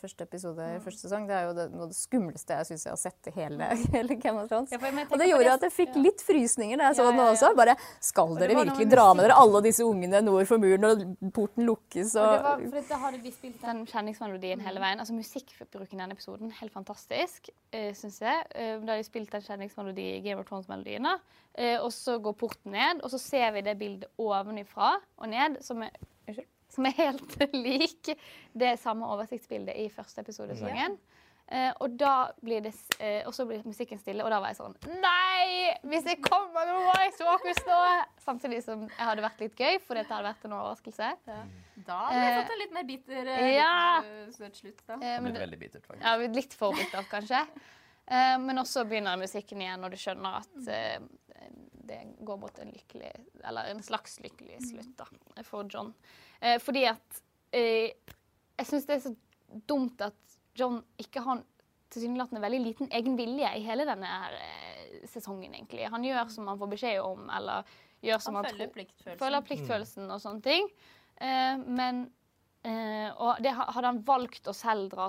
første episode i første sesong, det er jo det, noe av det skumleste jeg syns jeg har sett i hele, [LAUGHS] hele Game of Thrones. Ja, Og det gjorde det- at jeg fikk ja. litt frysninger da jeg så Ja, den ja, også. Bare skal dere virkelig dra med dere alle disse ungene nord for muren og porten lukkes? Og det var, for da hadde de spilt den kjenningsmelodien hele veien. Altså Musikkbruken i denne episoden, helt fantastisk, uh, syns jeg. Uh, da har de spilt den kjenningsmelodi i Game of Thrones-melodiene. Eh, og så går porten ned, og så ser vi det bildet ovenifra og ned, som er, unnskyld, som er helt [LAUGHS] lik det samme oversiktsbildet i første episode av sesongen. Eh, og da blir det eh, Og så blir musikken stille, og da var jeg sånn Nei! Hvis det kommer nå må jeg Walkers nå! Samtidig som jeg hadde vært litt gøy, for dette hadde vært en overraskelse. Da hadde vi Eh, fått en litt mer bitter, eh, ja. Litt, uh, slutt. da. Eh, Det men det, veldig bittert, faktisk. ja, litt for bittert, kanskje. Eh, men også begynner musikken igjen, og du skjønner at eh, det går mot en lykkelig Eller en slags lykkelig slutt da, for John. Eh, fordi at eh, Jeg syns det er så dumt at John ikke har tilsynelatende veldig liten egen vilje i hele denne her, sesongen, egentlig. Han gjør som han får beskjed om, eller gjør som Han han, følger tror pliktfølelsen. føler pliktfølelsen og sånne ting. Eh, men eh, Og det, hadde han valgt å selv dra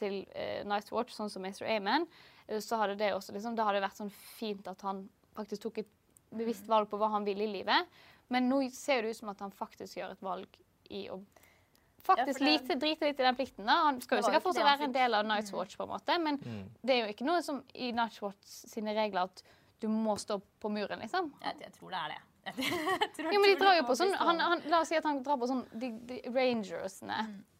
til eh, Night Watch, sånn som Mr. Amen, eh, så hadde det også liksom, det hadde vært sånn fint at han faktisk tok et bevisst valg på hva han ville i livet. Men nå ser det ut som at han faktisk gjør et valg i å faktisk ja, det- lite, drite litt i den plikten. da. Han skal jo sikkert ikke fortsatt være en del av Night's Watch, på en måte, men Mm. det er jo ikke noe som i Night's Watch sine regler at du må stå på muren, liksom. Jeg, jeg tror det er det. Jo, men de drar jo på sånn han, han, La oss si at han drar på sånn de, de Rangersene,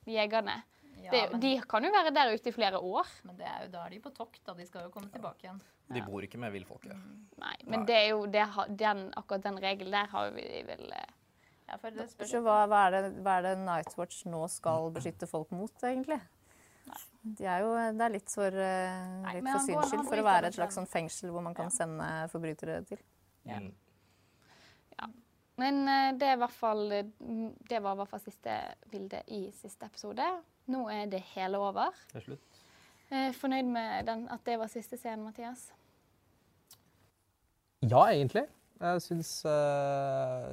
jegerne. Ja, Det, men, de kan jo være der ute i flere år. men det er jo, da er de på tokt, da. De skal jo komme tilbake igjen. De bor ikke med villfolket. Nei, men Nei. det er jo det, den, akkurat den regelen der har vi vel eh, Ja, for det spørs så hva, hva, er det, hva er det Nightwatch nå skal beskytte folk mot, egentlig? De er jo, det er litt for, uh, litt for syns skyld, for å være et slags sånn fengsel hvor man kan sende forbrytere til. Mm. Men eh, det, er fall, det var i hvert fall siste bilde i siste episode. Nå er det hele over. Det er slutt. Eh, Fornøyd med den, at det var siste scenen, Mathias? Ja, egentlig. Jeg syns uh,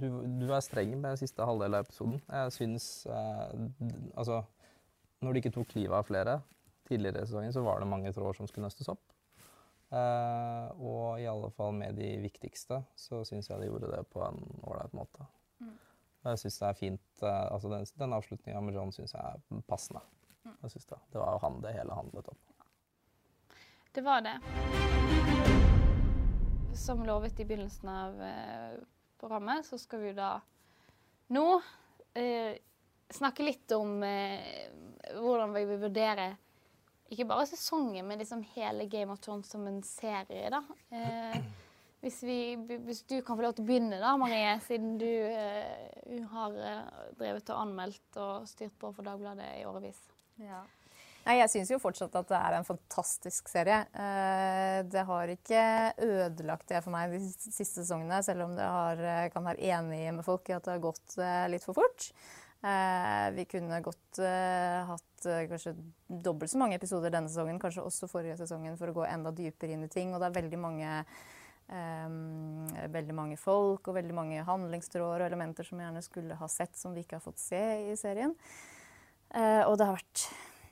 du, du er streng med siste halvdel av episoden. Jeg syns uh, Altså, når de ikke tok livet av flere tidligere i sesongen, så var det mange tråder som skulle nøstes opp. Eh, og i alle fall med de viktigste, så syns jeg de gjorde det på en ålreit måte. Og jeg syns det er fint uh, Altså, den, den avslutninga med John syns jeg er passende. Jeg synes det. det var jo han det hele handlet om. Det var det. Som lovet i begynnelsen av eh, programmet, så skal vi da nå eh, snakke litt om eh, hvordan vi vil vurdere ikke bare sesongen, men liksom hele Game of Thrones som en serie. da. Eh, hvis, vi, hvis du kan få lov til å begynne, da, Marie, siden du eh, har eh, drevet og anmeldt og styrt på for Dagbladet i årevis. Ja. Nei, jeg syns jo fortsatt at det er en fantastisk serie. Eh, det har ikke ødelagt det for meg de siste sesongene, selv om har, eh, kan være enig med folk i at det har gått eh, litt for fort. Eh, vi kunne godt eh, hatt eh, kanskje dobbelt så mange episoder denne sesongen, kanskje også forrige sesongen, for å gå enda dypere inn i ting. Og det er veldig mange, eh, veldig mange folk og veldig mange handlingstråder og elementer som vi gjerne skulle ha sett, som vi ikke har fått se i serien. Eh, og det har vært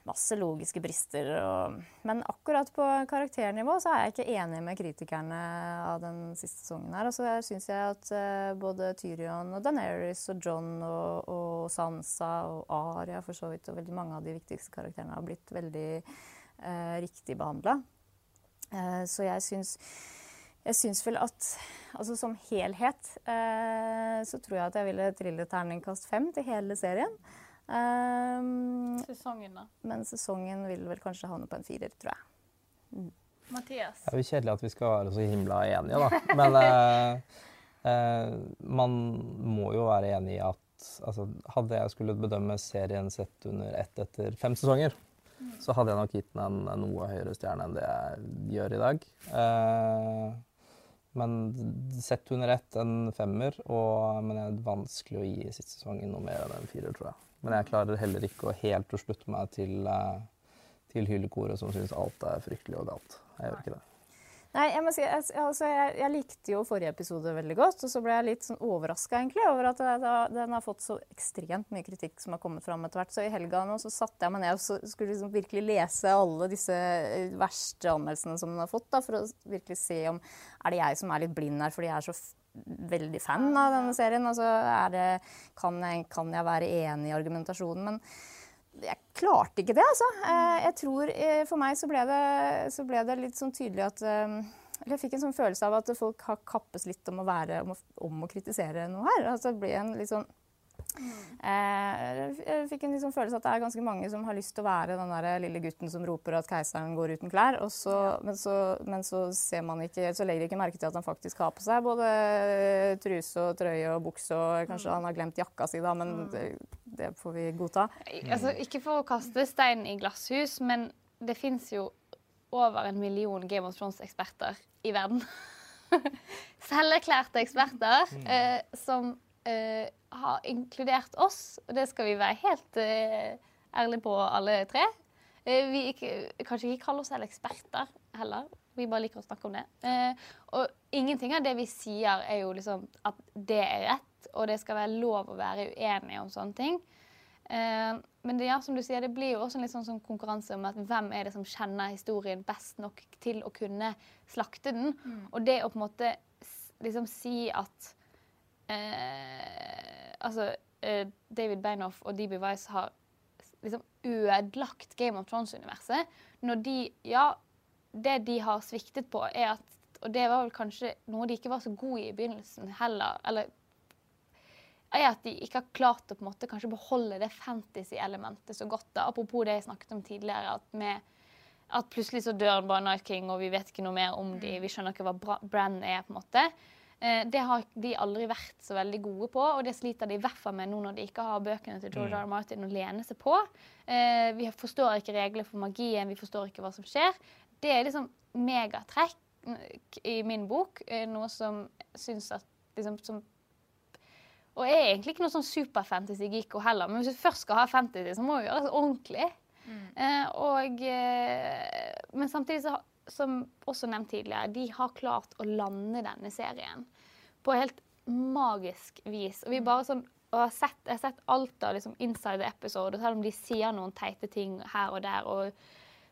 masse logiske brister. Og, men akkurat på karakternivå så er jeg ikke enig med kritikerne av den siste sesongen. her. Altså, jeg syns jeg at uh, både Tyrion og Daenerys og John og, og Sansa og Arya for så vidt, og veldig mange av de viktigste karakterene har blitt veldig uh, riktig behandla. Uh, så jeg syns jeg syns vel at altså som helhet eh, så tror jeg at jeg ville trille terningkast fem til hele serien. Um, Sesongen, da. men sesongen vil vel kanskje havne på en firer, tror jeg. Mathias. Det er jo kjedelig at vi skal være så himla enige, da. Men uh, uh, man må jo være enig i at altså, hadde jeg skulle bedømme serien sett under ett etter fem sesonger, så hadde jeg nok gitt den en noe høyere stjerne enn det jeg gjør i dag. Eh, men sett under ett en femmer, og, men det er vanskelig å gi siste sesongen noe mer enn en firer, tror jeg. Men jeg klarer heller ikke å helt å slutte meg til, eh, til hyllekoret som syns alt er fryktelig og galt. Jeg gjør ikke det. Nei, jeg må si, jeg, altså, jeg, jeg likte jo forrige episode veldig godt, og så ble jeg litt sånn overraska over at det, den har fått så ekstremt mye kritikk som har kommet fram etter hvert. Så i helga nå så satte jeg meg ned og skulle liksom virkelig lese alle disse eh, verste anmeldelsene som den har fått, da, for å virkelig se om er det jeg som er litt blind her fordi jeg er så veldig fan av denne serien. Altså, det, kan, jeg, kan jeg være enig i argumentasjonen? Men jeg klarte ikke det, altså. Eh, Jeg tror eh, For meg så ble det, så ble det litt sånn tydelig at eh, Eller jeg fikk en sånn følelse av at folk har kappes litt om å, være, om å, om å kritisere noe her. Altså det ble en litt sånn eh, Jeg fikk en sånn følelse at det er ganske mange som har lyst til å være den der lille gutten som roper at keiseren går uten klær, og så, men, så, men så ser man ikke Så legger de ikke merke til at han faktisk har på seg både truse og trøye og bukse, og kanskje han har glemt jakka si, da, men det, det får vi godta. Altså, ikke for å kaste stein i glasshus, men det fins jo over en million Game of Thrones-eksperter i verden. [LAUGHS] Selverklærte eksperter eh, som eh, har inkludert oss, og det skal vi være helt uh, ærlige på, alle tre. Uh, vi ikke, kanskje ikke kaller oss selv eksperter heller. Vi bare liker å snakke om det. Og ingenting av det vi sier, er jo liksom at det er rett, og det skal være lov å være uenig om sånne ting. Men det, ja, som du sier, det blir jo også en litt sånn, sånn konkurranse om at hvem er det som kjenner historien best nok til å kunne slakte den. Og det å på en måte liksom si at eh, Altså, eh, David Bainoff og DB Wise har liksom ødelagt Game of Thrones-universet. Når de Ja, det de har sviktet på, er at Og det var vel kanskje noe de ikke var så gode i i begynnelsen heller. Eller er at de ikke har klart å på en måte kanskje beholde det fantasy-elementet så godt. da. Apropos det jeg snakket om tidligere, at, med, at plutselig så dør bare Night King, og vi vet ikke noe mer om de, vi skjønner ikke hva Brann Bran er. på en måte. Eh, det har de aldri vært så veldig gode på, og det sliter de i hvert fall med nå når de ikke har bøkene til George R. R. Martin å lene seg på. Eh, vi forstår ikke regler for magien, vi forstår ikke hva som skjer. Det er liksom megatrekk mm, i min bok, eh, noe som syns at liksom, som og jeg er egentlig ikke noe sånn superfantasy-geeko heller, men hvis du først skal ha fantasy, så må det ordentlig. Eh, og, men samtidig, så, som også nevnt tidligere, de har klart å lande denne serien på helt magisk vis. Og vi bare sånn og har sett, Jeg har sett alt av liksom inside episode, selv om de sier noen teite ting her og der. og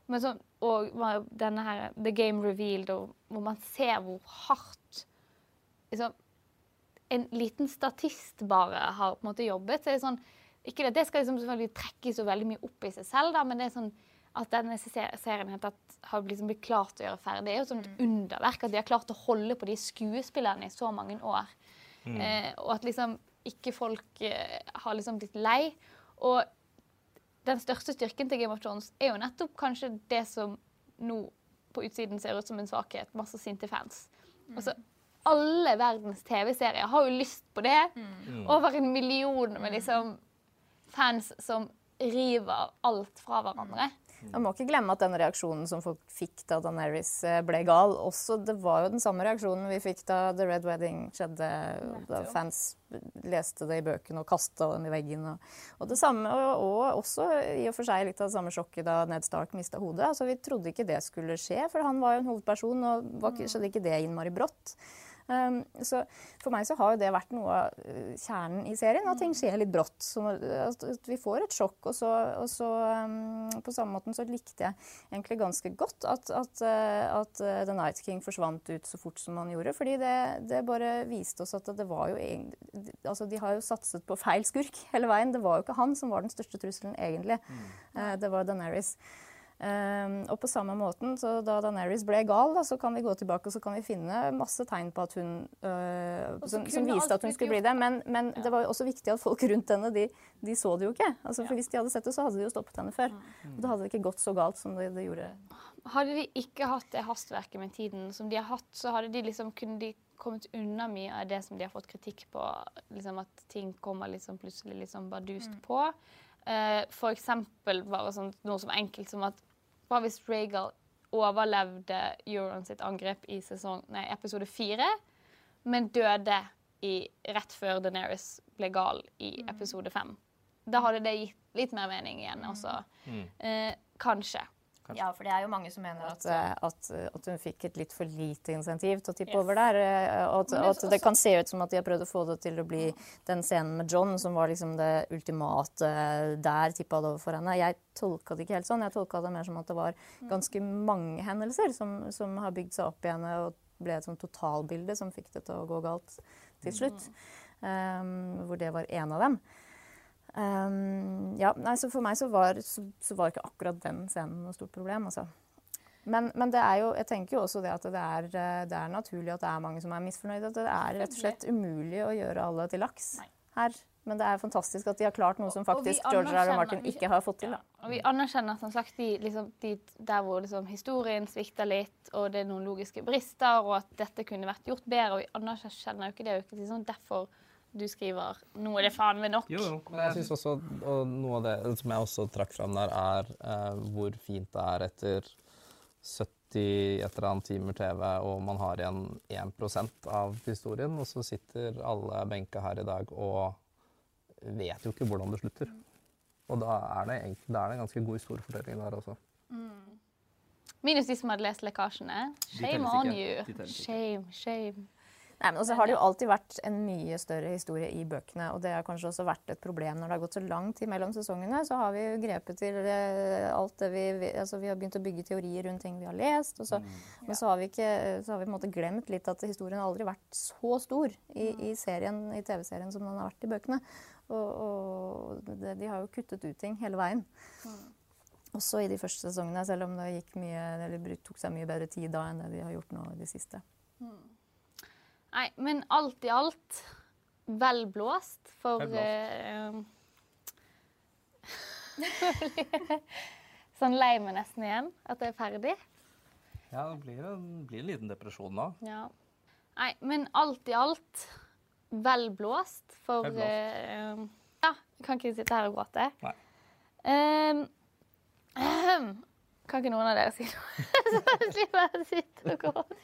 men sånn, og denne her, The Game Revealed, og, hvor man ser hvor hardt liksom, en liten statist bare har på en måte jobbet. Så det er sånn, ikke det, det skal liksom selvfølgelig trekkes så veldig mye opp i seg selv, da, men det er sånn at denne serien tatt har liksom blitt klart å gjøre ferdig. Er jo sånn et underverk at de har klart å holde på de skuespillerne i så mange år. Eh, og at liksom ikke folk eh, har liksom blitt lei. Og den største styrken til Game of Thrones er jo nettopp kanskje det som nå på utsiden ser ut som en svakhet. Masse sinte fans. Altså, alle verdens TV-serier har jo lyst på det. Over en million med liksom fans som river alt fra hverandre. Man må ikke glemme at den reaksjonen som folk fikk da Daenerys eh, ble gal, også, det var jo den samme reaksjonen vi fikk da The Red Wedding skjedde. Da fans leste det i bøkene og kasta dem i veggen. Og, og det samme, og, og også i og for seg litt av det samme sjokket da Ned Stark mista hodet. Altså, vi trodde ikke det skulle skje, for han var jo en hovedperson, og var, skjedde ikke det innmari brått. Um, så for meg så har jo det vært noe av uh, kjernen i serien, at ting skjer litt brått. Så at, vi får et sjokk. Og så, og så um, på samme måten så likte jeg egentlig ganske godt at, at, uh, at The Night King forsvant ut så fort som han gjorde. Fordi det, det bare viste oss at det var jo egentlig Altså, de har jo satset på feil skurk [LAUGHS] hele veien. Det var jo ikke han som var den største trusselen, egentlig. Uh, det var Daenerys. Um, og på samme måten, så da Daenerys ble gal, da, så kan vi gå tilbake og så kan vi finne masse tegn på at hun øh, som, som viste at hun skulle bli det. Men, men det var jo også viktig at folk rundt henne, de, de så det jo ikke. Altså, for Hvis de hadde sett det, så hadde de jo stoppet henne før. Og da hadde det ikke gått så galt som det, det gjorde. Hadde de ikke hatt det hastverket med tiden som de har hatt, så hadde de liksom, kunne de kommet unna mye av det som de har fått kritikk på. Liksom at ting kommer liksom plutselig liksom bardust på. Uh, for eksempel bare sånn, noe som enkelt som at hva hvis Rhaegal overlevde Euron sitt angrep i sesong, nei, episode fire, men døde i, rett før Daenerys ble gal i episode fem? Da hadde det gitt litt mer mening igjen også. Eh, kanskje. Ja, for det er jo mange som mener At, at eh, at, at hun fikk et litt for lite insentiv til å tippe over der. eh, Og at, at det kan se ut som at de har prøvd å få det til å bli den scenen med John som var liksom det ultimate der, tippa det over for henne. Jeg tolka det ikke helt sånn. Jeg tolka det mer som at det var ganske mange hendelser som, som har bygd seg opp i henne og ble et sånn totalbilde som fikk det til å gå galt til slutt. Um, hvor det var en av dem. Um, ja, nei, så For meg så var, så, så var ikke akkurat den scenen noe stort problem. Altså. Men, men det er jo, jeg tenker jo også det at det er, eh, det er naturlig at det er mange som er misfornøyde. At det er rett og slett umulig å gjøre alle til laks her. Men det er fantastisk at de har klart noe som Og- og faktisk George R. R. Martin ikke har fått til. Da. Og vi anerkjenner som sagt de, liksom, de, der hvor liksom, historien svikter litt, og det er noen logiske brister, og at dette kunne vært gjort bedre. Og vi anerkjenner jo ikke det. Jo ikke liksom derfor du skriver 'nå er det faen meg nok'. Jo, jo. Men jeg synes også, og noe av det som jeg også trakk fram der, er eh, hvor fint det er etter 70 et eller annet timer TV, og man har igjen 1% av historien, og så sitter alle benka her i dag og vet jo ikke hvordan det slutter. Og da er det, egentlig, da er det en ganske god historiefortelling der også. Minus de som hadde lest lekkasjene. Shame on you. Shame, shame. Nei, men også har det jo alltid vært en mye større historie i bøkene. Og det har kanskje også vært et problem når det har gått så lang tid mellom sesongene. Så har vi jo grepet til eh, alt det vi Altså vi har begynt å bygge teorier rundt ting vi har lest. Og så, Men så har vi ikke så har vi på en måte glemt litt at historien har aldri vært så stor i, i serien, i TV-serien som den har vært i bøkene. Og, og det, de har jo kuttet ut ting hele veien. Også i de første sesongene, selv om det gikk mye, eller tok seg mye bedre tid da enn det de har gjort nå i de siste. Nei, men alt i alt vel blåst for eh, [LAUGHS] Sånn lei meg nesten igjen at det er ferdig. Ja, det blir en, blir en liten depresjon nå. Ja. Nei, men alt i alt vel blåst for eh, Ja, jeg kan ikke sitte her og gråte. Nei. Ahem. [CLEARS THROAT] kan ikke noen av dere si noe? [LAUGHS] Så slipper jeg å sitte og gråte.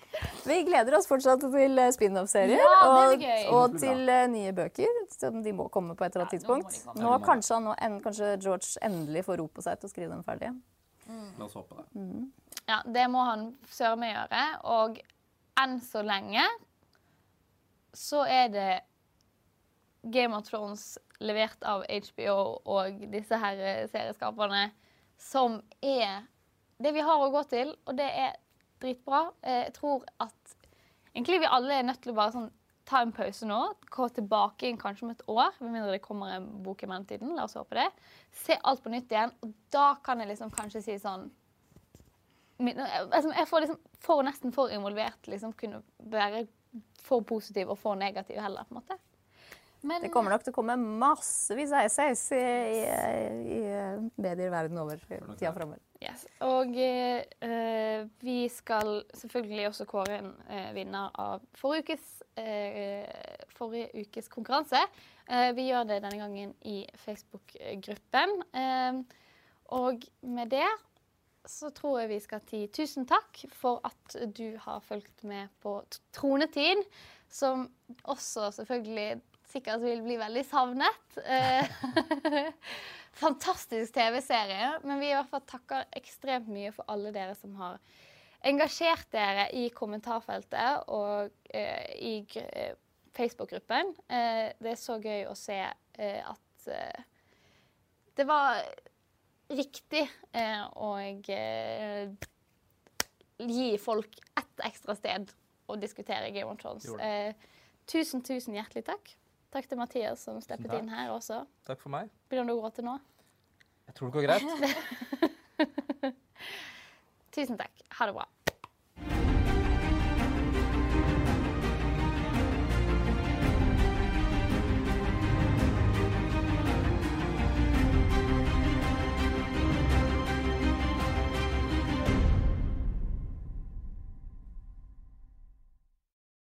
Vi gleder oss fortsatt til spin-off-serier Ja, og, og til eh, nye bøker. Som de må komme på et eller annet Ja, nå tidspunkt. Nå, kanskje, nå en, kanskje George endelig får ro på seg til å skrive den ferdig. La oss håpe det. Ja, det må han søren meg gjøre. Og enn så lenge så er det Game of Thrones levert av HBO og disse her serieskaperne som er det vi har å gå til, og det er dritbra. Eh, Jeg tror at egentlig vi alle er nødt til å bare sånn ta en pause nå, gå tilbake inn kanskje om et år, med mindre det kommer en bok i mellomtiden. La oss håpe det. Se alt på nytt igjen, og da kan jeg liksom kanskje si sånn altså, Jeg får liksom for, nesten for involvert liksom kunne være for positiv og for negativ heller, på en måte. Men, Det kommer nok til å komme massevis av essays i, i, i medier verden over i tida framover. Yes. Og eh, vi skal selvfølgelig også kåre en eh, vinner av forrige ukes, eh, forrige ukes konkurranse. Eh, vi gjør det denne gangen i Facebook-gruppen. Eh, og med det så tror jeg vi skal si tusen takk for at du har fulgt med på Tronetid, som også selvfølgelig sikkert vil bli veldig savnet. Eh, [LAUGHS] Fantastisk TV-serie, men vi i hvert fall takker ekstremt mye for alle dere som har engasjert dere i kommentarfeltet og eh, i eh, Facebook-gruppen. Eh, det er så gøy å se eh, at eh, det var riktig å gi folk ett ekstra sted å diskutere Game of Thrones. Tusen, tusen hjertelig takk. Takk til Mathias som steppet takk. inn her også. Takk for meg. Begynner du å gråte nå? Jeg tror det går greit. [LAUGHS] Tusen takk. Ha det bra.